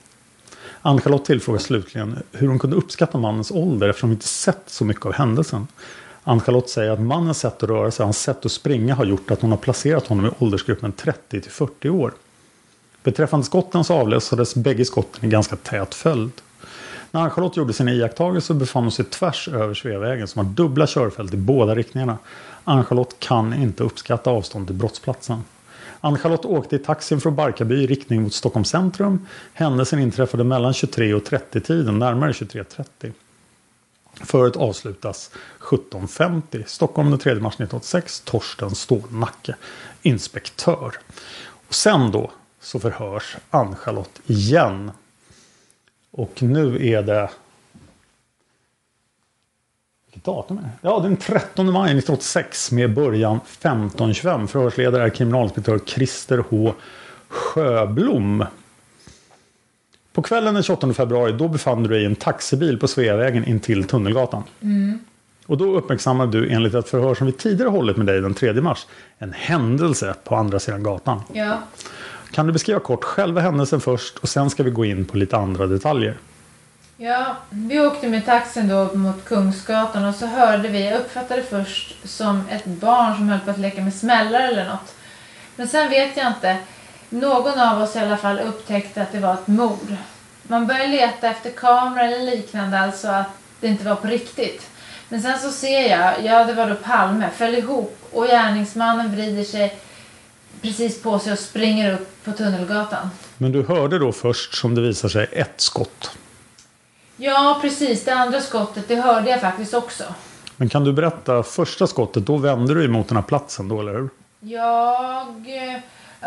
Ann-Charlotte tillfrågar slutligen hur hon kunde uppskatta mannens ålder eftersom hon inte sett så mycket av händelsen. Ann-Charlotte säger att mannens sätt att röra sig och hans sätt att springa har gjort att hon har placerat honom i åldersgruppen 30 till 40 år. Beträffande skotten så avläsades bägge skotten i ganska tät följd. När Ann-Charlotte gjorde sina iakttagelser befann hon sig tvärs över Sveavägen som har dubbla körfält i båda riktningarna. Ann-Charlotte kan inte uppskatta avstånd till brottsplatsen. Ann-Charlotte åkte i taxin från Barkarby i riktning mot Stockholms centrum. Händelsen inträffade mellan 23 och 30-tiden, närmare 23.30. Föret avslutas 17.50. Stockholm den 3 mars 1986. Torsten Stålnacke, inspektör. Och sen då så förhörs Ann-Charlotte igen. Och nu är det... Vilket datum är det? Ja, den 13 maj 1986 med början 15.25. Förhörsledare är kriminalinspektör Christer H. Sjöblom. På kvällen den 28 februari då befann du dig i en taxibil på Sveavägen in till Tunnelgatan. Och då uppmärksammade du enligt ett förhör som vi tidigare hållit med dig den 3 mars en händelse på andra sidan gatan. Ja. Kan du beskriva kort själva händelsen först och sen ska vi gå in på lite andra detaljer. Ja, vi åkte med taxin då mot Kungsgatan och så hörde vi, jag uppfattade först som ett barn som höll på att leka med smällare eller något. Men sen vet jag inte. Någon av oss i alla fall upptäckte att det var ett mord. Man började leta efter kameror eller liknande, alltså att det inte var på riktigt. Men sen så ser jag, ja det var då Palme, föll ihop och gärningsmannen vrider sig precis på sig och springer upp på Tunnelgatan. Men du hörde då först som det visar sig ett skott. Ja, precis. Det andra skottet, det hörde jag faktiskt också. Men kan du berätta första skottet, då vände du emot den här platsen då, eller hur? Jag... eh,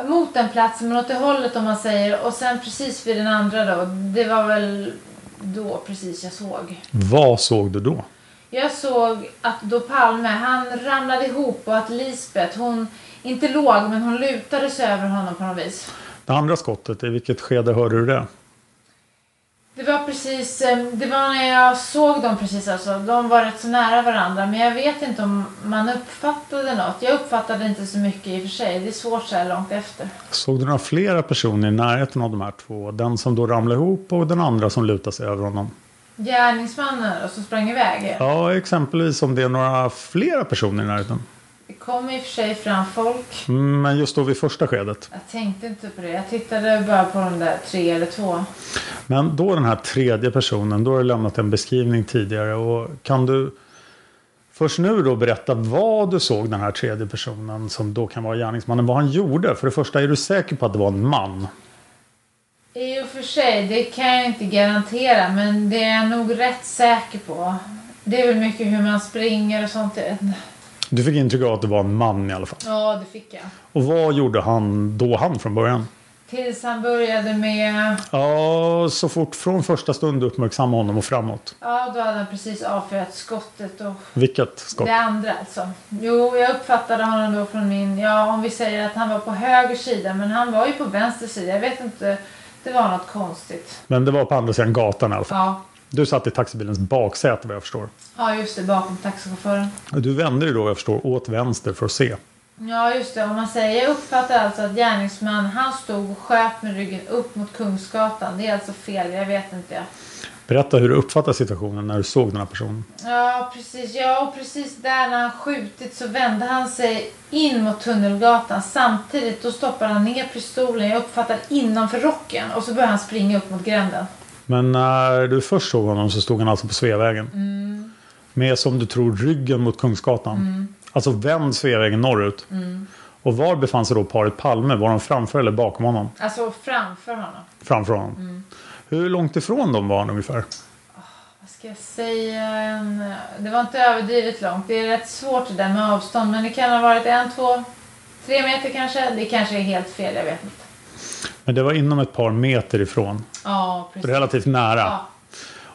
Mot den platsen, men åt det hållet om man säger. Och sen precis vid den andra då. Det var väl då precis jag såg. Vad såg du då? Jag såg att då Palme, han ramlade ihop och att Lisbeth, hon inte låg men hon lutade sig över honom på något vis. Det andra skottet, i vilket skede hörde du det? Det var precis, eh, det var när jag såg dem precis alltså. De var rätt så nära varandra. Men jag vet inte om man uppfattade något. Jag uppfattade inte så mycket i och för sig. Det är svårt så här långt efter. Såg du några flera personer i närheten av de här två? Den som då ramlade ihop och den andra som lutade sig över honom? Gärningsmannen då, som sprang iväg. Ja, exempelvis om det är några flera personer i närheten. Det kom i och för sig fram folk. Mm, Men just då vid första skedet. Jag tänkte inte på det. Jag tittade bara på de där tre eller två. Men då den här tredje personen, då har du lämnat en beskrivning tidigare. Och kan du först nu då berätta vad du såg den här tredje personen som då kan vara gärningsmannen, vad han gjorde? För det första, är du säker på att det var en man? I och för sig, det kan jag inte garantera. Men det är jag nog rätt säker på. Det är väl mycket hur man springer och sånt. jag vet inte. Du fick intryck av att det var en man i alla fall. Ja, det fick jag. Och vad gjorde han då han från början? Tills han började med... Ja, så fort från första stund du uppmärksammade honom och framåt. Ja, då hade han precis avfyrat skottet och Vilket skott? det andra alltså. Jo, jag uppfattade honom då från min... Ja, om vi säger att han var på höger sida, men han var ju på vänster sida. Jag vet inte. Det var något konstigt. Men det var på andra sidan gatan i alla fall. Ja, Du satt i taxibilens baksäte vad jag förstår. ja just det. Bakom taxichauffören. Du vände dig då vad jag förstår åt vänster för att se. Ja, just det. Om man säger, jag uppfattar alltså att gärningsman, han stod och sköt med ryggen upp mot Kungsgatan. Det är alltså fel, jag vet inte. Berätta hur du uppfattar situationen när du såg den här personen. Ja, precis. Ja, och precis där när han skjutit så vände han sig in mot Tunnelgatan. Samtidigt då stoppade han ner pistolen, jag uppfattar innanför rocken. Och så började han springa upp mot gränden. Men när du först såg honom så stod han alltså på Sveavägen. Med som du tror ryggen mot Kungsgatan. Alltså vänd Sveavägen norrut. Och var befann sig då paret Palme? Var de framför eller bakom honom? Alltså framför honom. Framför honom. Hur långt ifrån dem var han ungefär? Vad ska jag säga? Det var inte överdrivet långt. Det är rätt svårt det där med avstånd. Men det kan ha varit en, två, tre meter kanske. Det kanske är helt fel, jag vet inte. Men det var inom ett par meter ifrån. Ja, precis. Relativt nära. Ja.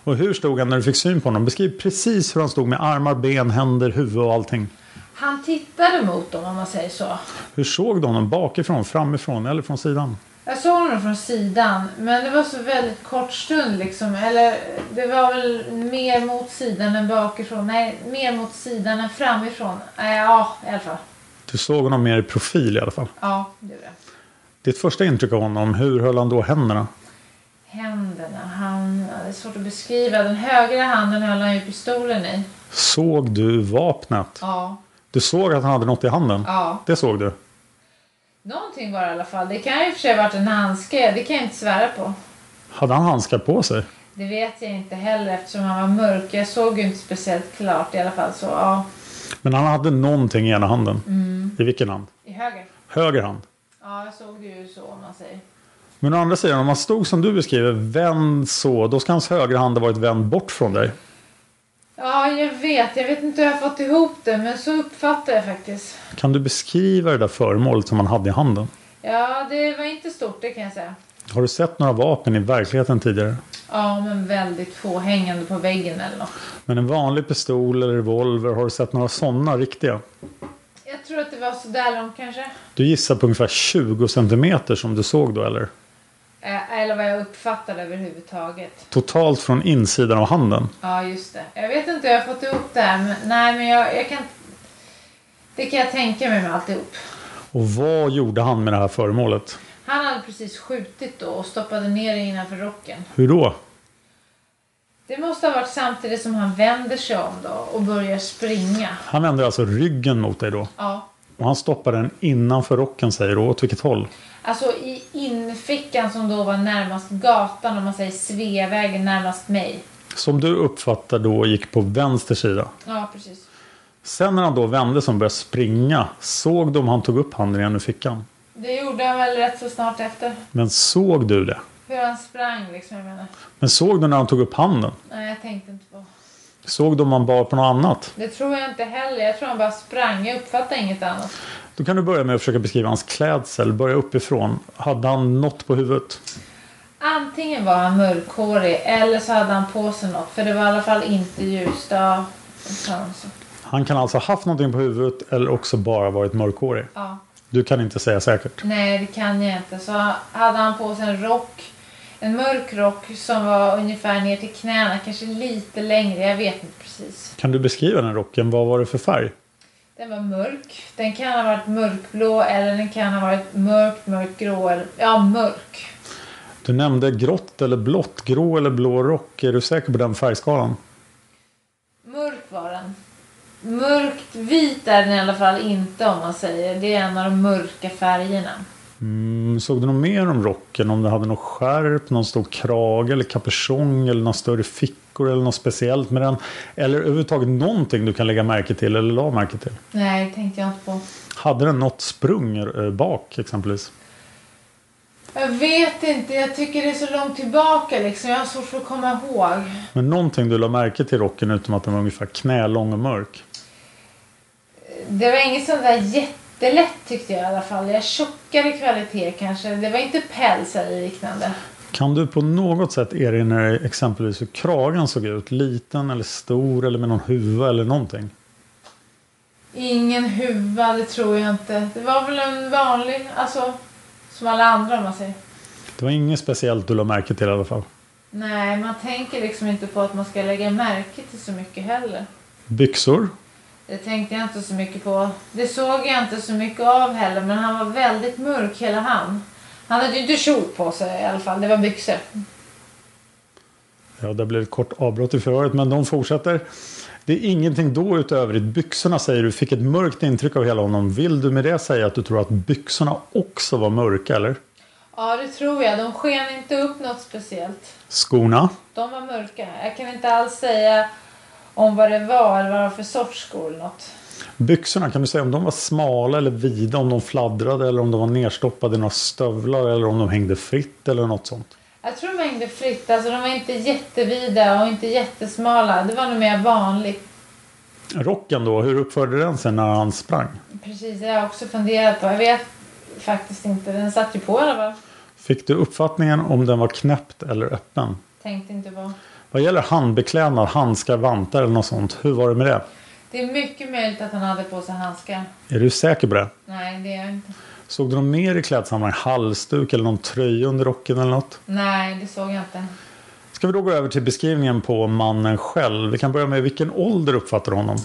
Och hur stod han när du fick syn på honom? Beskriv precis hur han stod med armar, ben, händer, huvud och allting. Han tittade mot dem om man säger så. Hur såg du honom? Bakifrån, framifrån eller från sidan? Jag såg honom från sidan, men det var så väldigt kort stund liksom. Eller det var väl mer mot sidan än bakifrån. Nej, mer mot sidan än framifrån. Ja, i alla fall. Du såg honom mer i profil i alla fall. Ja, det gjorde jag. Ditt första intryck av honom, hur höll han då händerna? Händerna, han... Det är svårt att beskriva. Den högra handen höll han ju pistolen i. Såg du vapnet? Ja. Du såg att han hade något i handen? Ja. Det såg du? Någonting var det i alla fall. Det kan ju för sig ha varit en handske. Det kan jag inte svära på. Hade han handskar på sig? Det vet jag inte heller eftersom han var mörk. Jag såg ju inte speciellt klart i alla fall. Så ja, Men han hade någonting i ena handen. I vilken hand? i höger. Höger hand. Ja, jag såg det ju så om man säger. Men å andra sidan, om han stod som du beskriver, vänd så, då ska hans högra hand ha varit vänd bort från dig. Ja, jag vet. Jag vet inte hur jag har fått ihop det, men så uppfattar jag faktiskt. Kan du beskriva det där föremålet som han hade i handen? Ja, det var inte stort, det kan jag säga. Har du sett några vapen i verkligheten tidigare? Ja, men väldigt få hängande på väggen eller något. Men en vanlig pistol eller revolver, har du sett några sådana riktiga? Jag tror att det var sådär långt kanske. Du gissar på ungefär 20 centimeter som du såg då eller? Eh, Eller vad jag uppfattade överhuvudtaget. Totalt från insidan av handen. Ja, just det. Jag vet inte hur jag har fått ihop det här, men nej, men jag, jag kan... Det kan jag tänka mig med alltihop. Och vad gjorde han med det här föremålet? Han hade precis skjutit då och stoppade ner det innanför rocken. Hur då? Det måste ha varit samtidigt som han vänder sig om då och börjar springa. Han vände alltså ryggen mot dig då. Ja. Och han stoppade den innanför rocken säger du. Åt vilket håll? Alltså i infickan som då var närmast gatan, om man säger Sveavägen närmast mig. Som du uppfattar då gick på vänster sida. Ja, precis. Sen när han då vände sig och började springa. Såg du om han tog upp handen igen ur fickan? Det gjorde han väl rätt så snart efter. Men såg du det? Hur han sprang liksom, jag menar. Men såg du när han tog upp handen? Nej, jag tänkte inte på. Såg du om han bar på något annat? Det tror jag inte heller. Jag tror han bara sprang. Jag uppfattar inget annat. Då kan du börja med att försöka beskriva hans klädsel. Börja uppifrån. Hade han något på huvudet? Antingen var han mörkhårig eller så hade han på sig något. För det var i alla fall inte ljust. Han kan alltså ha haft någonting på huvudet eller också bara varit mörkhårig. ja. Du kan inte säga säkert. Nej, det kan jag inte. Så hade han på sig en rock. En mörk rock som var ungefär ner till knäna. Kanske lite längre. Jag vet inte precis. Kan du beskriva den rocken? Vad var det för färg? Den var mörk. Den kan ha varit mörkblå eller den kan ha varit mörkt, mörkgrå. Eller, ja, mörk. Du nämnde grått eller blått, grå eller blå rock. Är du säker på den färgskalan? Mörk var den. Mörkt vit är den i alla fall inte om man säger. Det är en av de mörka färgerna. Mm, såg du något mer om rocken? Om det hade någon skärp, någon stor krage eller kapuschong eller några större fickor eller något speciellt med den? Eller överhuvudtaget någonting du kan lägga märke till eller la märke till? Nej, tänkte jag inte på. Hade den något sprung eh, bak exempelvis? Jag vet inte. Jag tycker det är så långt tillbaka liksom. Jag har svårt för att komma ihåg. Men någonting du la märke till rocken utom att den var ungefär knälång och mörk? Det var inget sånt där jättelätt tyckte jag i alla fall. Jag tjockare kvalitet kanske. Det var inte päls eller liknande. Kan du på något sätt erinra dig exempelvis hur kragen såg ut? Liten eller stor eller med någon huva eller någonting? Ingen huva, det tror jag inte. Det var väl en vanlig, alltså som alla andra om man säger. Det var inget speciellt du la märke till i alla fall. Nej, man tänker liksom inte på att man ska lägga märke till så mycket heller. Byxor? Det tänkte jag inte så mycket på. Det såg jag inte så mycket av heller, men han var väldigt mörk hela han. Han hade ju inte kjol på sig i alla fall, det var byxor. Ja, det blev ett kort avbrott i förhöret, men de fortsätter. Det är ingenting då utöver i byxorna säger du fick ett mörkt intryck av hela honom. Vill du med det säga att du tror att byxorna också var mörka eller? Ja, det tror jag. De sken inte upp något speciellt. Skorna? De var mörka. Jag kan inte alls säga om vad det var eller vad det var för sorts skor eller något. Byxorna, kan du säga om de var smala eller vida, om de fladdrade eller om de var nerstoppade i några stövlar eller om de hängde fritt eller något sånt? Jag tror de hängde fritt. Alltså de var inte jättevida och inte jättesmala. Det var nog mer vanligt. Rocken då, hur uppförde den sig när han sprang? Precis, det har jag också funderat på. Jag vet faktiskt inte. Den satt ju på alla fall. Fick du uppfattningen om den var knäppt eller öppen? Tänkte inte på. Vad gäller handbeklädnad, handskar, vantar eller något sånt, hur var det med det? Det är mycket möjligt att han hade på sig handskar. Är du säker på det? Nej, det är jag inte. Såg du någon mer i klädsammanhang? Halsduk eller någon tröja under rocken eller något? Nej, det såg jag inte. Ska vi då gå över till beskrivningen på mannen själv? Vi kan börja med vilken ålder uppfattar du honom?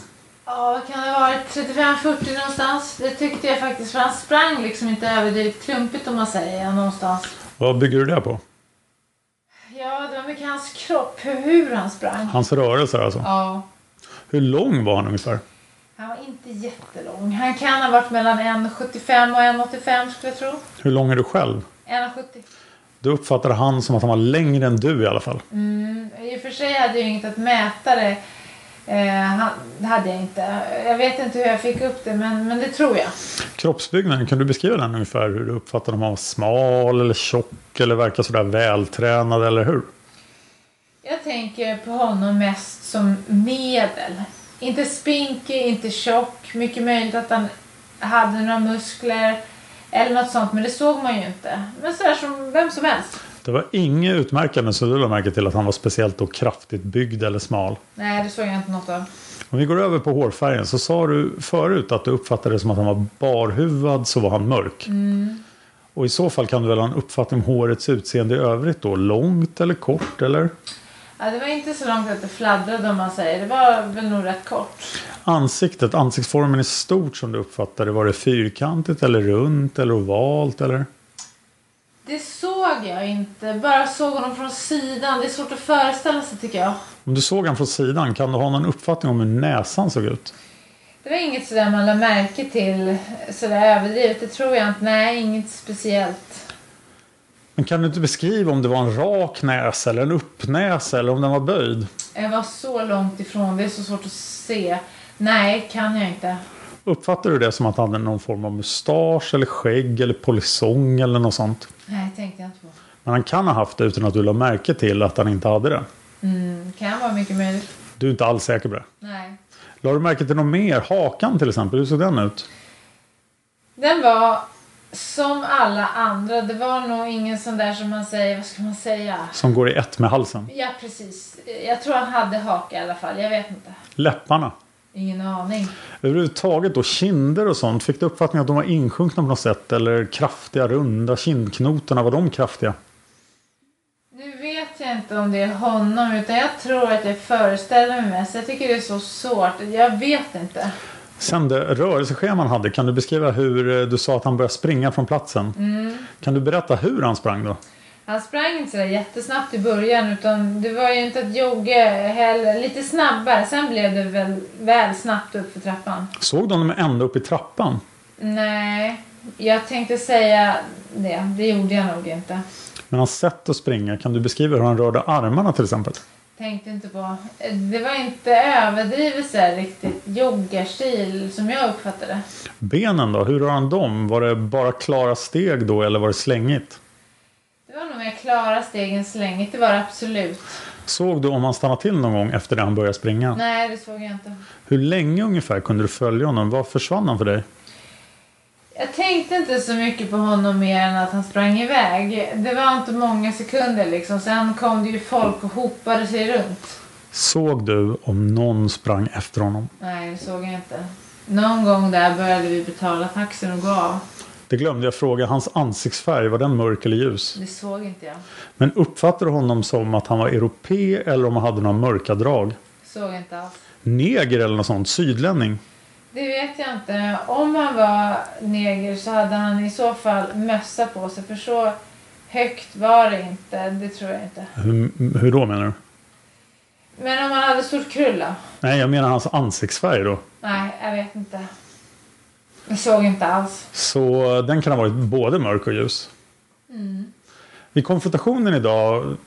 Ja, vad kan det ha varit? 35-40 någonstans. Det tyckte jag faktiskt. För han sprang liksom inte överdrivet klumpigt om man säger någonstans. Vad bygger du det på? Ja, det var mycket hans kropp. Hur, hur han sprang. Hans rörelser alltså? Ja. Hur lång var han ungefär? Han var inte jättelång. Han kan ha varit mellan 1,75 och 1,85 skulle jag tro. Hur lång är du själv? 1,70. Du uppfattade han som att han var längre än du i alla fall. Mm, I och för sig hade jag inget att mäta det. Eh, det hade jag inte. Jag vet inte hur jag fick upp det, men, men det tror jag. Kroppsbyggnaden, kan du beskriva den ungefär? Hur du uppfattade om han var smal eller tjock eller verkar sådär vältränad eller hur? Jag tänker på honom mest som medel. Inte spinkig, inte tjock. Mycket möjligt att han hade några muskler eller något sånt, men det såg man ju inte. Men sådär som vem som helst. Det var inget utmärkande så du lade märke till att han var speciellt då kraftigt byggd eller smal. Nej, det såg jag inte något av. Om vi går över på hårfärgen så sa du förut att du uppfattade det som att han var barhuvad så var han mörk. Och i så fall kan du väl ha en uppfattning om hårets utseende i övrigt då? Långt eller kort eller? Ja, det var inte så långt att det fladdrade om man säger. Det var väl nog rätt kort. Ansiktet, ansiktsformen i stort som du uppfattade, var det fyrkantigt eller runt eller ovalt eller? Det såg jag inte. Bara såg honom från sidan. Det är svårt att föreställa sig tycker jag. Om du såg han från sidan, kan du ha någon uppfattning om hur näsan såg ut? Det var inget sådär man lade märke till sådär överdrivet. Det tror jag inte. Nej, inget speciellt. Men kan du inte beskriva om det var en rak näsa eller en uppnäsa eller om den var böjd? Jag var så långt ifrån. Det är så svårt att se. Nej, kan jag inte. Uppfattar du det som att han hade någon form av mustasch eller skägg eller polisong eller något sånt? Nej, tänkte jag inte på. Men han kan ha haft det utan att du lade märke till att han inte hade det. Mm, kan vara mycket möjligt. Du är inte alls säker på det. Nej. La du märke till något mer? Hakan till exempel, hur såg den ut? Den var som alla andra. Det var nog ingen sån där som man säger, vad ska man säga? Som går i ett med halsen. Ja, precis. Jag tror han hade haka i alla fall. Jag vet inte. Läpparna. Ingen aning. Överhuvudtaget då kinder och sånt. Fick du uppfattningen att de var insjunkna på något sätt? Eller kraftiga, runda kindknotorna, var de kraftiga? Nu vet jag inte om det är honom utan jag tror att jag föreställer mig mest. Jag tycker det är så svårt. Jag vet inte. Sen det rörelsescheman hade, kan du beskriva hur eh, du sa att han började springa från platsen? Kan du berätta hur han sprang då? Han sprang inte sådär jättesnabbt i början utan det var ju inte att jogga heller. Lite snabbare. Sen blev det väl, väl snabbt upp för trappan. Såg du honom ända upp i trappan? Nej, jag tänkte säga det. Det gjorde jag nog inte. Men hans sätt att springa, kan du beskriva hur han rörde armarna till exempel? Tänkte inte på. Det var inte överdrivet så här riktigt joggarstil som jag uppfattade. Benen då, hur rör han dem? Var det bara klara steg då eller var det slängigt? Det var nog mer klara stegen slängigt. Det var det absolut. Såg du om han stannade till någon gång efter det han började springa? Nej, det såg jag inte. Hur länge ungefär kunde du följa honom? Var försvann han för dig? Jag tänkte inte så mycket på honom mer än att han sprang iväg. Det var inte många sekunder liksom. Sen kom det ju folk och hopade sig runt. Såg du om någon sprang efter honom? Nej, det såg jag inte. Någon gång där började vi betala taxin och gå av. Det glömde jag fråga. Hans ansiktsfärg, var den mörk eller ljus? Det såg inte jag. Men uppfattade du honom som att han var europé eller om han hade några mörka drag? Såg inte alls. Neger eller något sånt? Sydlänning? Det vet jag inte. Om han var neger så hade han i så fall mössa på sig. För så högt var det inte. Det tror jag inte. Hur, hur då menar du? Men om han hade stort krulla? Nej, jag menar hans ansiktsfärg då. Nej, jag vet inte. Jag såg inte alls. Så den kan ha varit både mörk och ljus. Vid konfrontationen idag,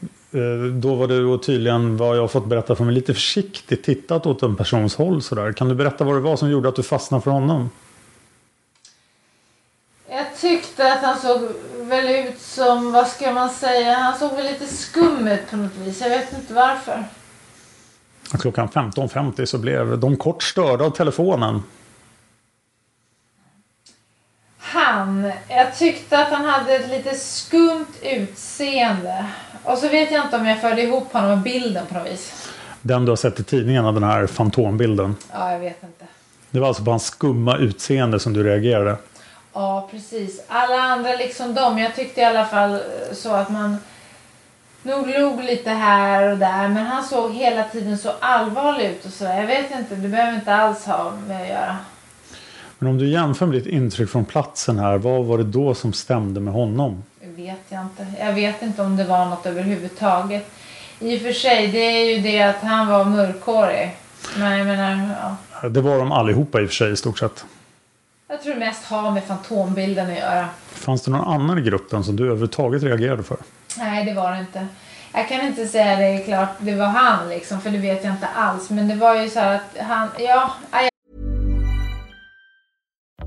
då var du tydligen, vad jag fått berätta för mig, lite försiktigt tittat åt en persons håll sådär. Kan du berätta vad det var som gjorde att du fastnade för honom? Jag tyckte att han såg väl ut som, vad ska man säga, han såg väl lite skum ut på något vis. Jag vet inte varför. Klockan 15.50 så blev de kort störda av telefonen. Han, jag tyckte att han hade ett lite skumt utseende. Och så vet jag inte om jag förde ihop honom med bilden på något vis. Den du har sett i tidningarna, den här fantombilden. Ja, jag vet inte. Det var alltså på hans skumma utseende som du reagerade. Ja, precis. Alla andra liksom dem. Jag tyckte i alla fall eh, så att man nog log lite här och där. Men han såg hela tiden så allvarlig ut och så. Jag vet inte, det behöver inte alls ha med att göra. Men om du jämför med ditt intryck från platsen här, vad var det då som stämde med honom? Vet jag inte. Jag vet inte om det var något överhuvudtaget. I och för sig, det är ju det att han var mörkhårig. Men jag menar, ja. Det var de allihopa i och för sig i stort sett. Jag tror det mest har med fantombilden att göra. Fanns det någon annan i gruppen som du överhuvudtaget reagerade för? Nej, det var det inte. Jag kan inte säga det klart, det var han liksom, för det vet jag inte alls. Men det var ju så här att han, ja,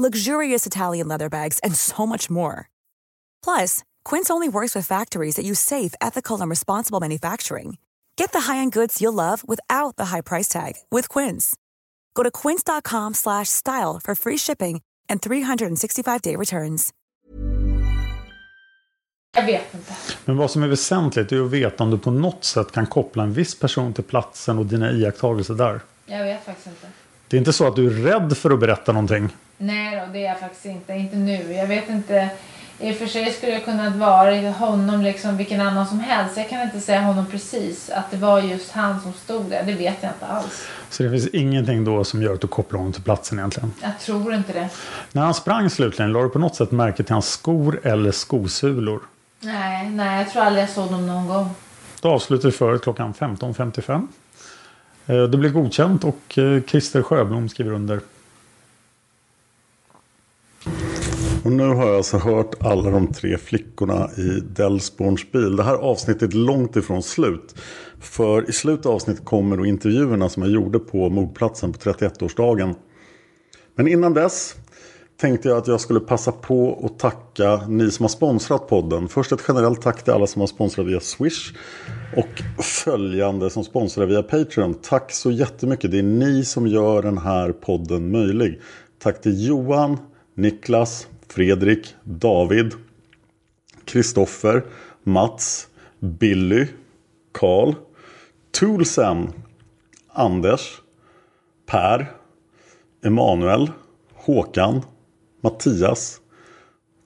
luxurious Italian leather bags, and so much more. Plus, Quince only works with factories that use safe, ethical, and responsible manufacturing. Get the high-end goods you'll love without the high price tag with Quince. Go to quince.com slash style for free shipping and 365-day returns. jag vet inte. Men vad som är väsentligt är att veta om du på något sätt kan koppla en viss person till platsen och dina iakttagelser där. Jag vet faktiskt inte. Det är inte så att du är rädd för att berätta någonting. Nej då, det är jag faktiskt inte. Inte nu. Jag vet inte. I och för sig skulle jag kunnat vara honom liksom vilken annan som helst. Jag kan inte säga honom precis att det var just han som stod där. Det vet jag inte alls. Så det finns ingenting då som gör att du kopplar honom till platsen egentligen. Jag tror inte det. När han sprang slutligen, la du på något sätt märke till hans skor eller skosulor? Nej, nej, jag tror aldrig jag såg dem någon gång. Då avslutar vi föret klockan 15.55. Eh, det blir godkänt och eh, Christer Sjöblom skriver under. Och nu har jag alltså hört alla de tre flickorna i Delsborns bil. Det här avsnittet är långt ifrån slut. För i slutet av avsnittet kommer då intervjuerna som jag gjorde på mordplatsen på 31-årsdagen. Men innan dess tänkte jag att jag skulle passa på att tacka ni som har sponsrat podden. Först ett generellt tack till alla som har sponsrat via Swish. Och följande som sponsrar via Patreon. Tack så jättemycket. Det är ni som gör den här podden möjlig. Tack till Johan, Niklas, Fredrik, David, Kristoffer, Mats, Billy, Karl, Toolsen, Anders, Per, Emanuel, Håkan, Mattias,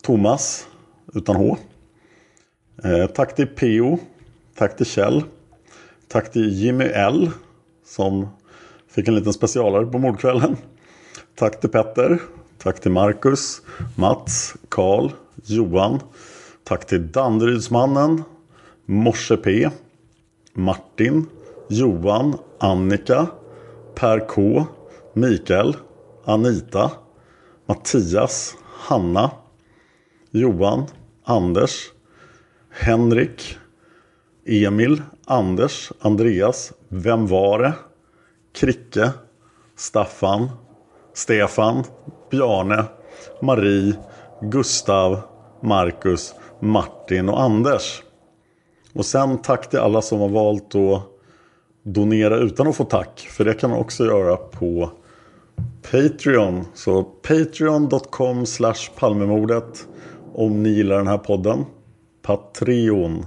Thomas utan H. Eh, tack till Peo, tack till Kjell, tack till Jimmy L som fick en liten specialare på mordkvällen. Tack till Petter, tack till Marcus, Mats, Karl, Johan. Tack till Danderydsmannen, Morse P, Martin, Johan, Annika, Per K, Mikael, Anita, Mattias, Hanna, Johan, Anders, Henrik, Emil, Anders, Andreas, Vem var det? Kricke, Staffan, Stefan, Bjarne, Marie, Gustav, Marcus, Martin och Anders. Och sen tack till alla som har valt att donera utan att få tack. För det kan man också göra på Patreon. Så patreon.com slash Palmemordet om ni gillar den här podden. Patreon.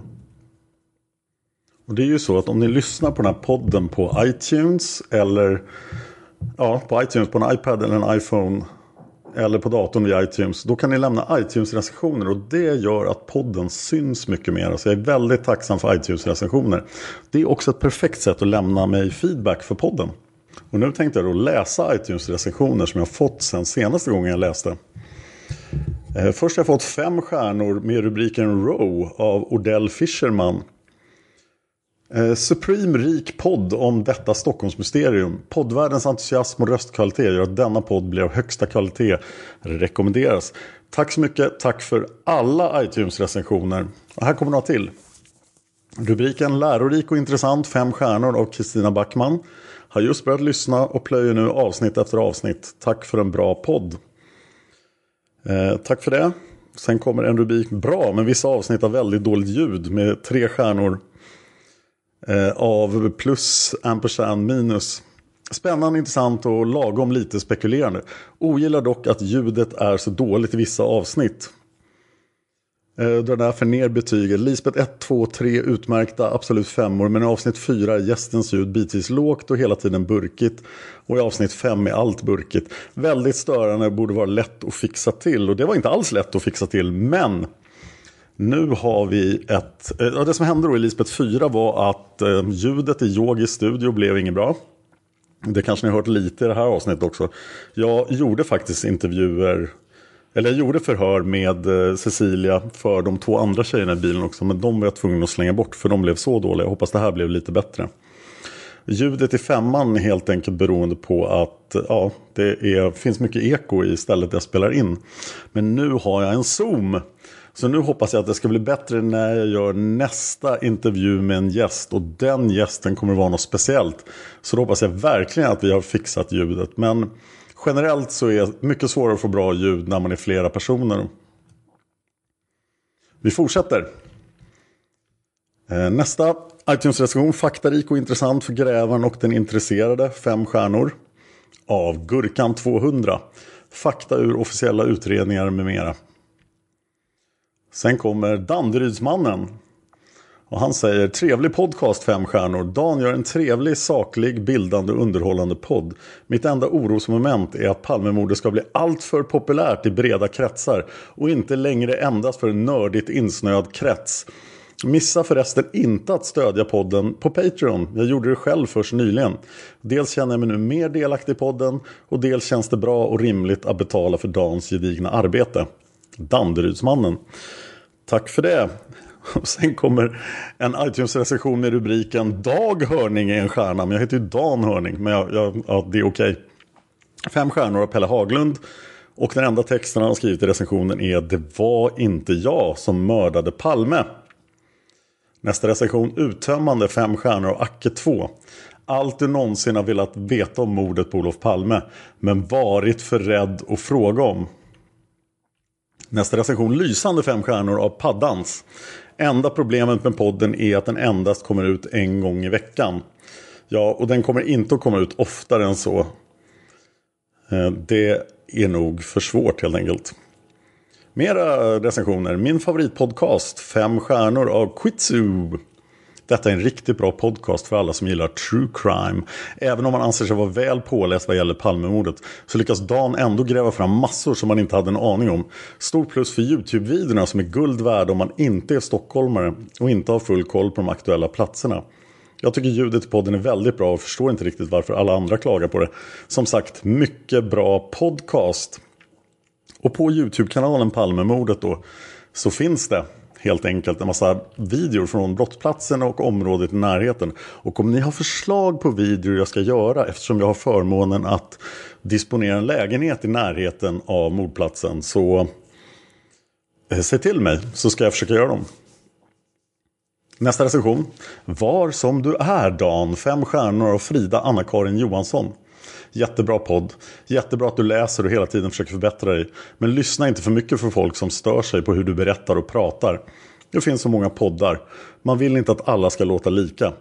Och det är ju så att om ni lyssnar på den här podden på iTunes eller ja, på iTunes på en iPad eller en iPhone eller på datorn via iTunes. Då kan ni lämna iTunes-recensioner och det gör att podden syns mycket mer. Så jag är väldigt tacksam för iTunes-recensioner. Det är också ett perfekt sätt att lämna mig feedback för podden. Och nu tänkte jag då läsa iTunes-recensioner som jag fått sen senaste gången jag läste. Eh, först har jag fått fem stjärnor med rubriken Row av Odell Fischerman. Eh, Supreme rik podd om detta Stockholmsmysterium. Poddvärldens entusiasm och röstkvalitet gör att denna podd blir av högsta kvalitet. Rekommenderas. Tack så mycket. Tack för alla iTunes-recensioner. Och här kommer några till. Rubriken Lärorik och intressant, fem stjärnor av Kristina Backman. Har just börjat lyssna och plöjer nu avsnitt efter avsnitt. Tack för en bra podd. Eh, tack för det. Sen kommer en rubrik Bra, men vissa avsnitt har väldigt dåligt ljud med tre stjärnor. Eh, av plus, ampersand, minus. Spännande, intressant och lagom lite spekulerande. Ogillar dock att ljudet är så dåligt i vissa avsnitt. Eh, drar därför ner betyget. Lisbeth 1, 2, 3 utmärkta, absolut femmor. Men i avsnitt 4 är gästens ljud bitvis lågt och hela tiden burkigt. Och i avsnitt 5 är allt burkigt. Väldigt störande, borde vara lätt att fixa till. Och det var inte alls lätt att fixa till, men nu har vi ett... Eh, ja, det som hände då i Lisbeth 4 var att eh, ljudet i Yogis studio blev inget bra. Det kanske ni har hört lite i det här avsnittet också. Jag gjorde faktiskt intervjuer, eller jag gjorde förhör med eh, Cecilia för de två andra tjejerna i bilen också. Men de var jag tvungen att slänga bort för de blev så dåliga. Jag hoppas det här blev lite bättre. Ljudet i femman är helt enkelt beroende på att eh, ja, det är, finns mycket eko i stället jag spelar in. Men nu har jag en zoom så nu hoppas jag att det ska bli bättre när jag gör nästa intervju med en gäst. Och den gästen kommer att vara något speciellt. Så då hoppas jag verkligen att vi har fixat ljudet. Men generellt så är det mycket svårare att få bra ljud när man är flera personer. Vi fortsätter. Eh, nästa iTunes-recension, faktarik och intressant för grävaren och den intresserade, fem stjärnor. Av Gurkan 200. Fakta ur officiella utredningar med mera. Sen kommer Danderydsmannen. Och han säger trevlig podcast fem stjärnor. Dan gör en trevlig, saklig, bildande och underhållande podd. Mitt enda orosmoment är att Palmemordet ska bli alltför populärt i breda kretsar och inte längre endast för en nördigt insnöad krets. Missa förresten inte att stödja podden på Patreon. Jag gjorde det själv först nyligen. Dels känner jag mig nu mer delaktig i podden och dels känns det bra och rimligt att betala för Dans gedigna arbete. Danderydsmannen. Tack för det. Och sen kommer en iTunes-recension med rubriken Dag Hörning är en stjärna. Men jag heter ju Dan Hörning. Men jag, jag, ja, det är okej. Okay. Fem stjärnor av Pelle Haglund. Och den enda texten han har skrivit i recensionen är Det var inte jag som mördade Palme. Nästa recension uttömmande fem stjärnor av Acke 2. Allt du någonsin har velat veta om mordet på Olof Palme. Men varit för rädd att fråga om. Nästa recension lysande fem stjärnor av Paddans. Enda problemet med podden är att den endast kommer ut en gång i veckan. Ja, och den kommer inte att komma ut oftare än så. Eh, det är nog för svårt helt enkelt. Mera recensioner. Min favoritpodcast, fem stjärnor av Quitsu. Detta är en riktigt bra podcast för alla som gillar true crime. Även om man anser sig vara väl påläst vad gäller Palmemordet så lyckas Dan ändå gräva fram massor som man inte hade en aning om. Stort plus för YouTube-videorna som är guld värda om man inte är stockholmare och inte har full koll på de aktuella platserna. Jag tycker ljudet i podden är väldigt bra och förstår inte riktigt varför alla andra klagar på det. Som sagt, mycket bra podcast. Och på YouTube-kanalen Palmemordet då så finns det helt enkelt en massa videor från brottsplatsen och området i närheten. Och om ni har förslag på videor jag ska göra eftersom jag har förmånen att disponera en lägenhet i närheten av mordplatsen så eh, säg till mig så ska jag försöka göra dem. Nästa recension. Var som du är Dan, fem stjärnor av Frida Anna-Karin Johansson. Jättebra podd. Jättebra att du läser och hela tiden försöker förbättra dig. Men lyssna inte för mycket för folk som stör sig på hur du berättar och pratar. Det finns så många poddar. Man vill inte att alla ska låta lika.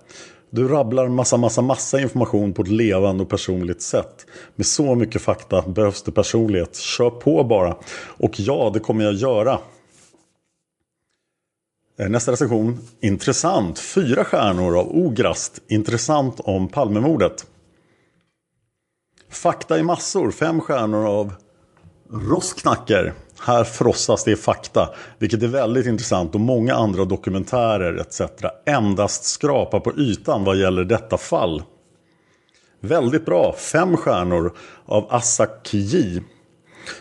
Du rabblar massa, massa, massa information på ett levande och personligt sätt. Med så mycket fakta behövs det personlighet. Kör på bara. Och ja, det kommer jag göra. Eh, nästa recension. Intressant. Fyra stjärnor av Ograst. Intressant om Palmemordet. Fakta i massor. Fem stjärnor av Rosknacker. Här frossas det i fakta, vilket är väldigt intressant och många andra dokumentärer etc. endast skrapar på ytan vad gäller detta fall. Väldigt bra, fem stjärnor av Asak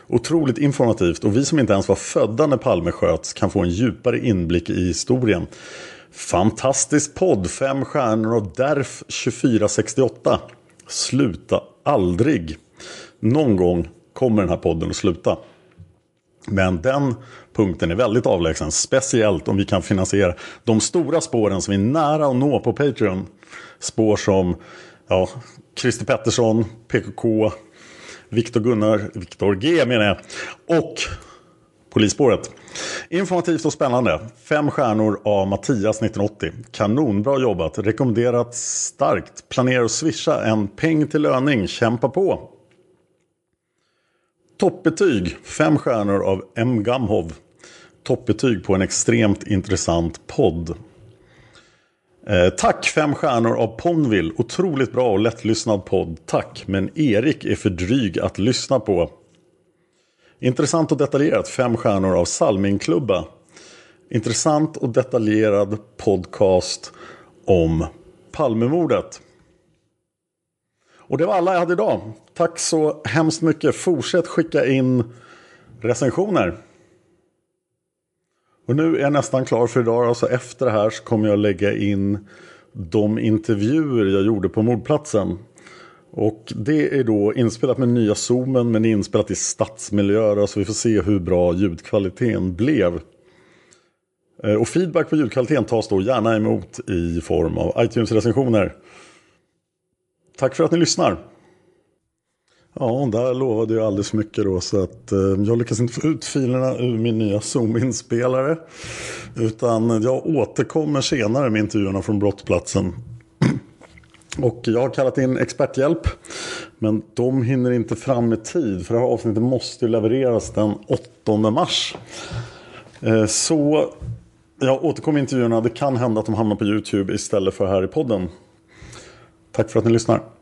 Otroligt informativt och vi som inte ens var födda när Palme sköts kan få en djupare inblick i historien. Fantastisk podd, fem stjärnor av Derf 2468. Sluta aldrig. Någon gång kommer den här podden att sluta. Men den punkten är väldigt avlägsen. Speciellt om vi kan finansiera de stora spåren som är nära att nå på Patreon. Spår som ja, Christer Pettersson, PKK, Viktor Gunnar, Viktor G menar jag. Och Polisspåret. Informativt och spännande. Fem stjärnor av Mattias 1980. Kanonbra jobbat. Rekommenderat starkt. Planerar att swisha en peng till löning. Kämpa på. Toppbetyg, fem stjärnor av M. Gamhov. Toppbetyg på en extremt intressant podd. Eh, tack fem stjärnor av Ponville. Otroligt bra och lättlyssnad podd. Tack, men Erik är för dryg att lyssna på. Intressant och detaljerat fem stjärnor av Salmingklubba. Intressant och detaljerad podcast om Palmemordet. Och det var alla jag hade idag. Tack så hemskt mycket. Fortsätt skicka in recensioner. Och nu är jag nästan klar för idag. Alltså efter det här så kommer jag lägga in de intervjuer jag gjorde på mordplatsen. Och det är då inspelat med nya zoomen men inspelat i stadsmiljöer. Så vi får se hur bra ljudkvaliteten blev. Eh, och feedback på ljudkvaliteten tas då gärna emot i form av iTunes-recensioner. Tack för att ni lyssnar. Ja, där lovade jag alldeles mycket då så att eh, jag lyckas inte få ut filerna ur min nya Zoom-inspelare. Utan jag återkommer senare med intervjuerna från brottsplatsen. Och jag har kallat in experthjälp. Men de hinner inte fram i tid för det här avsnittet måste levereras den 8 mars. Eh, så jag återkommer i intervjuerna. Det kan hända att de hamnar på YouTube istället för här i podden. Tack för att ni lyssnar.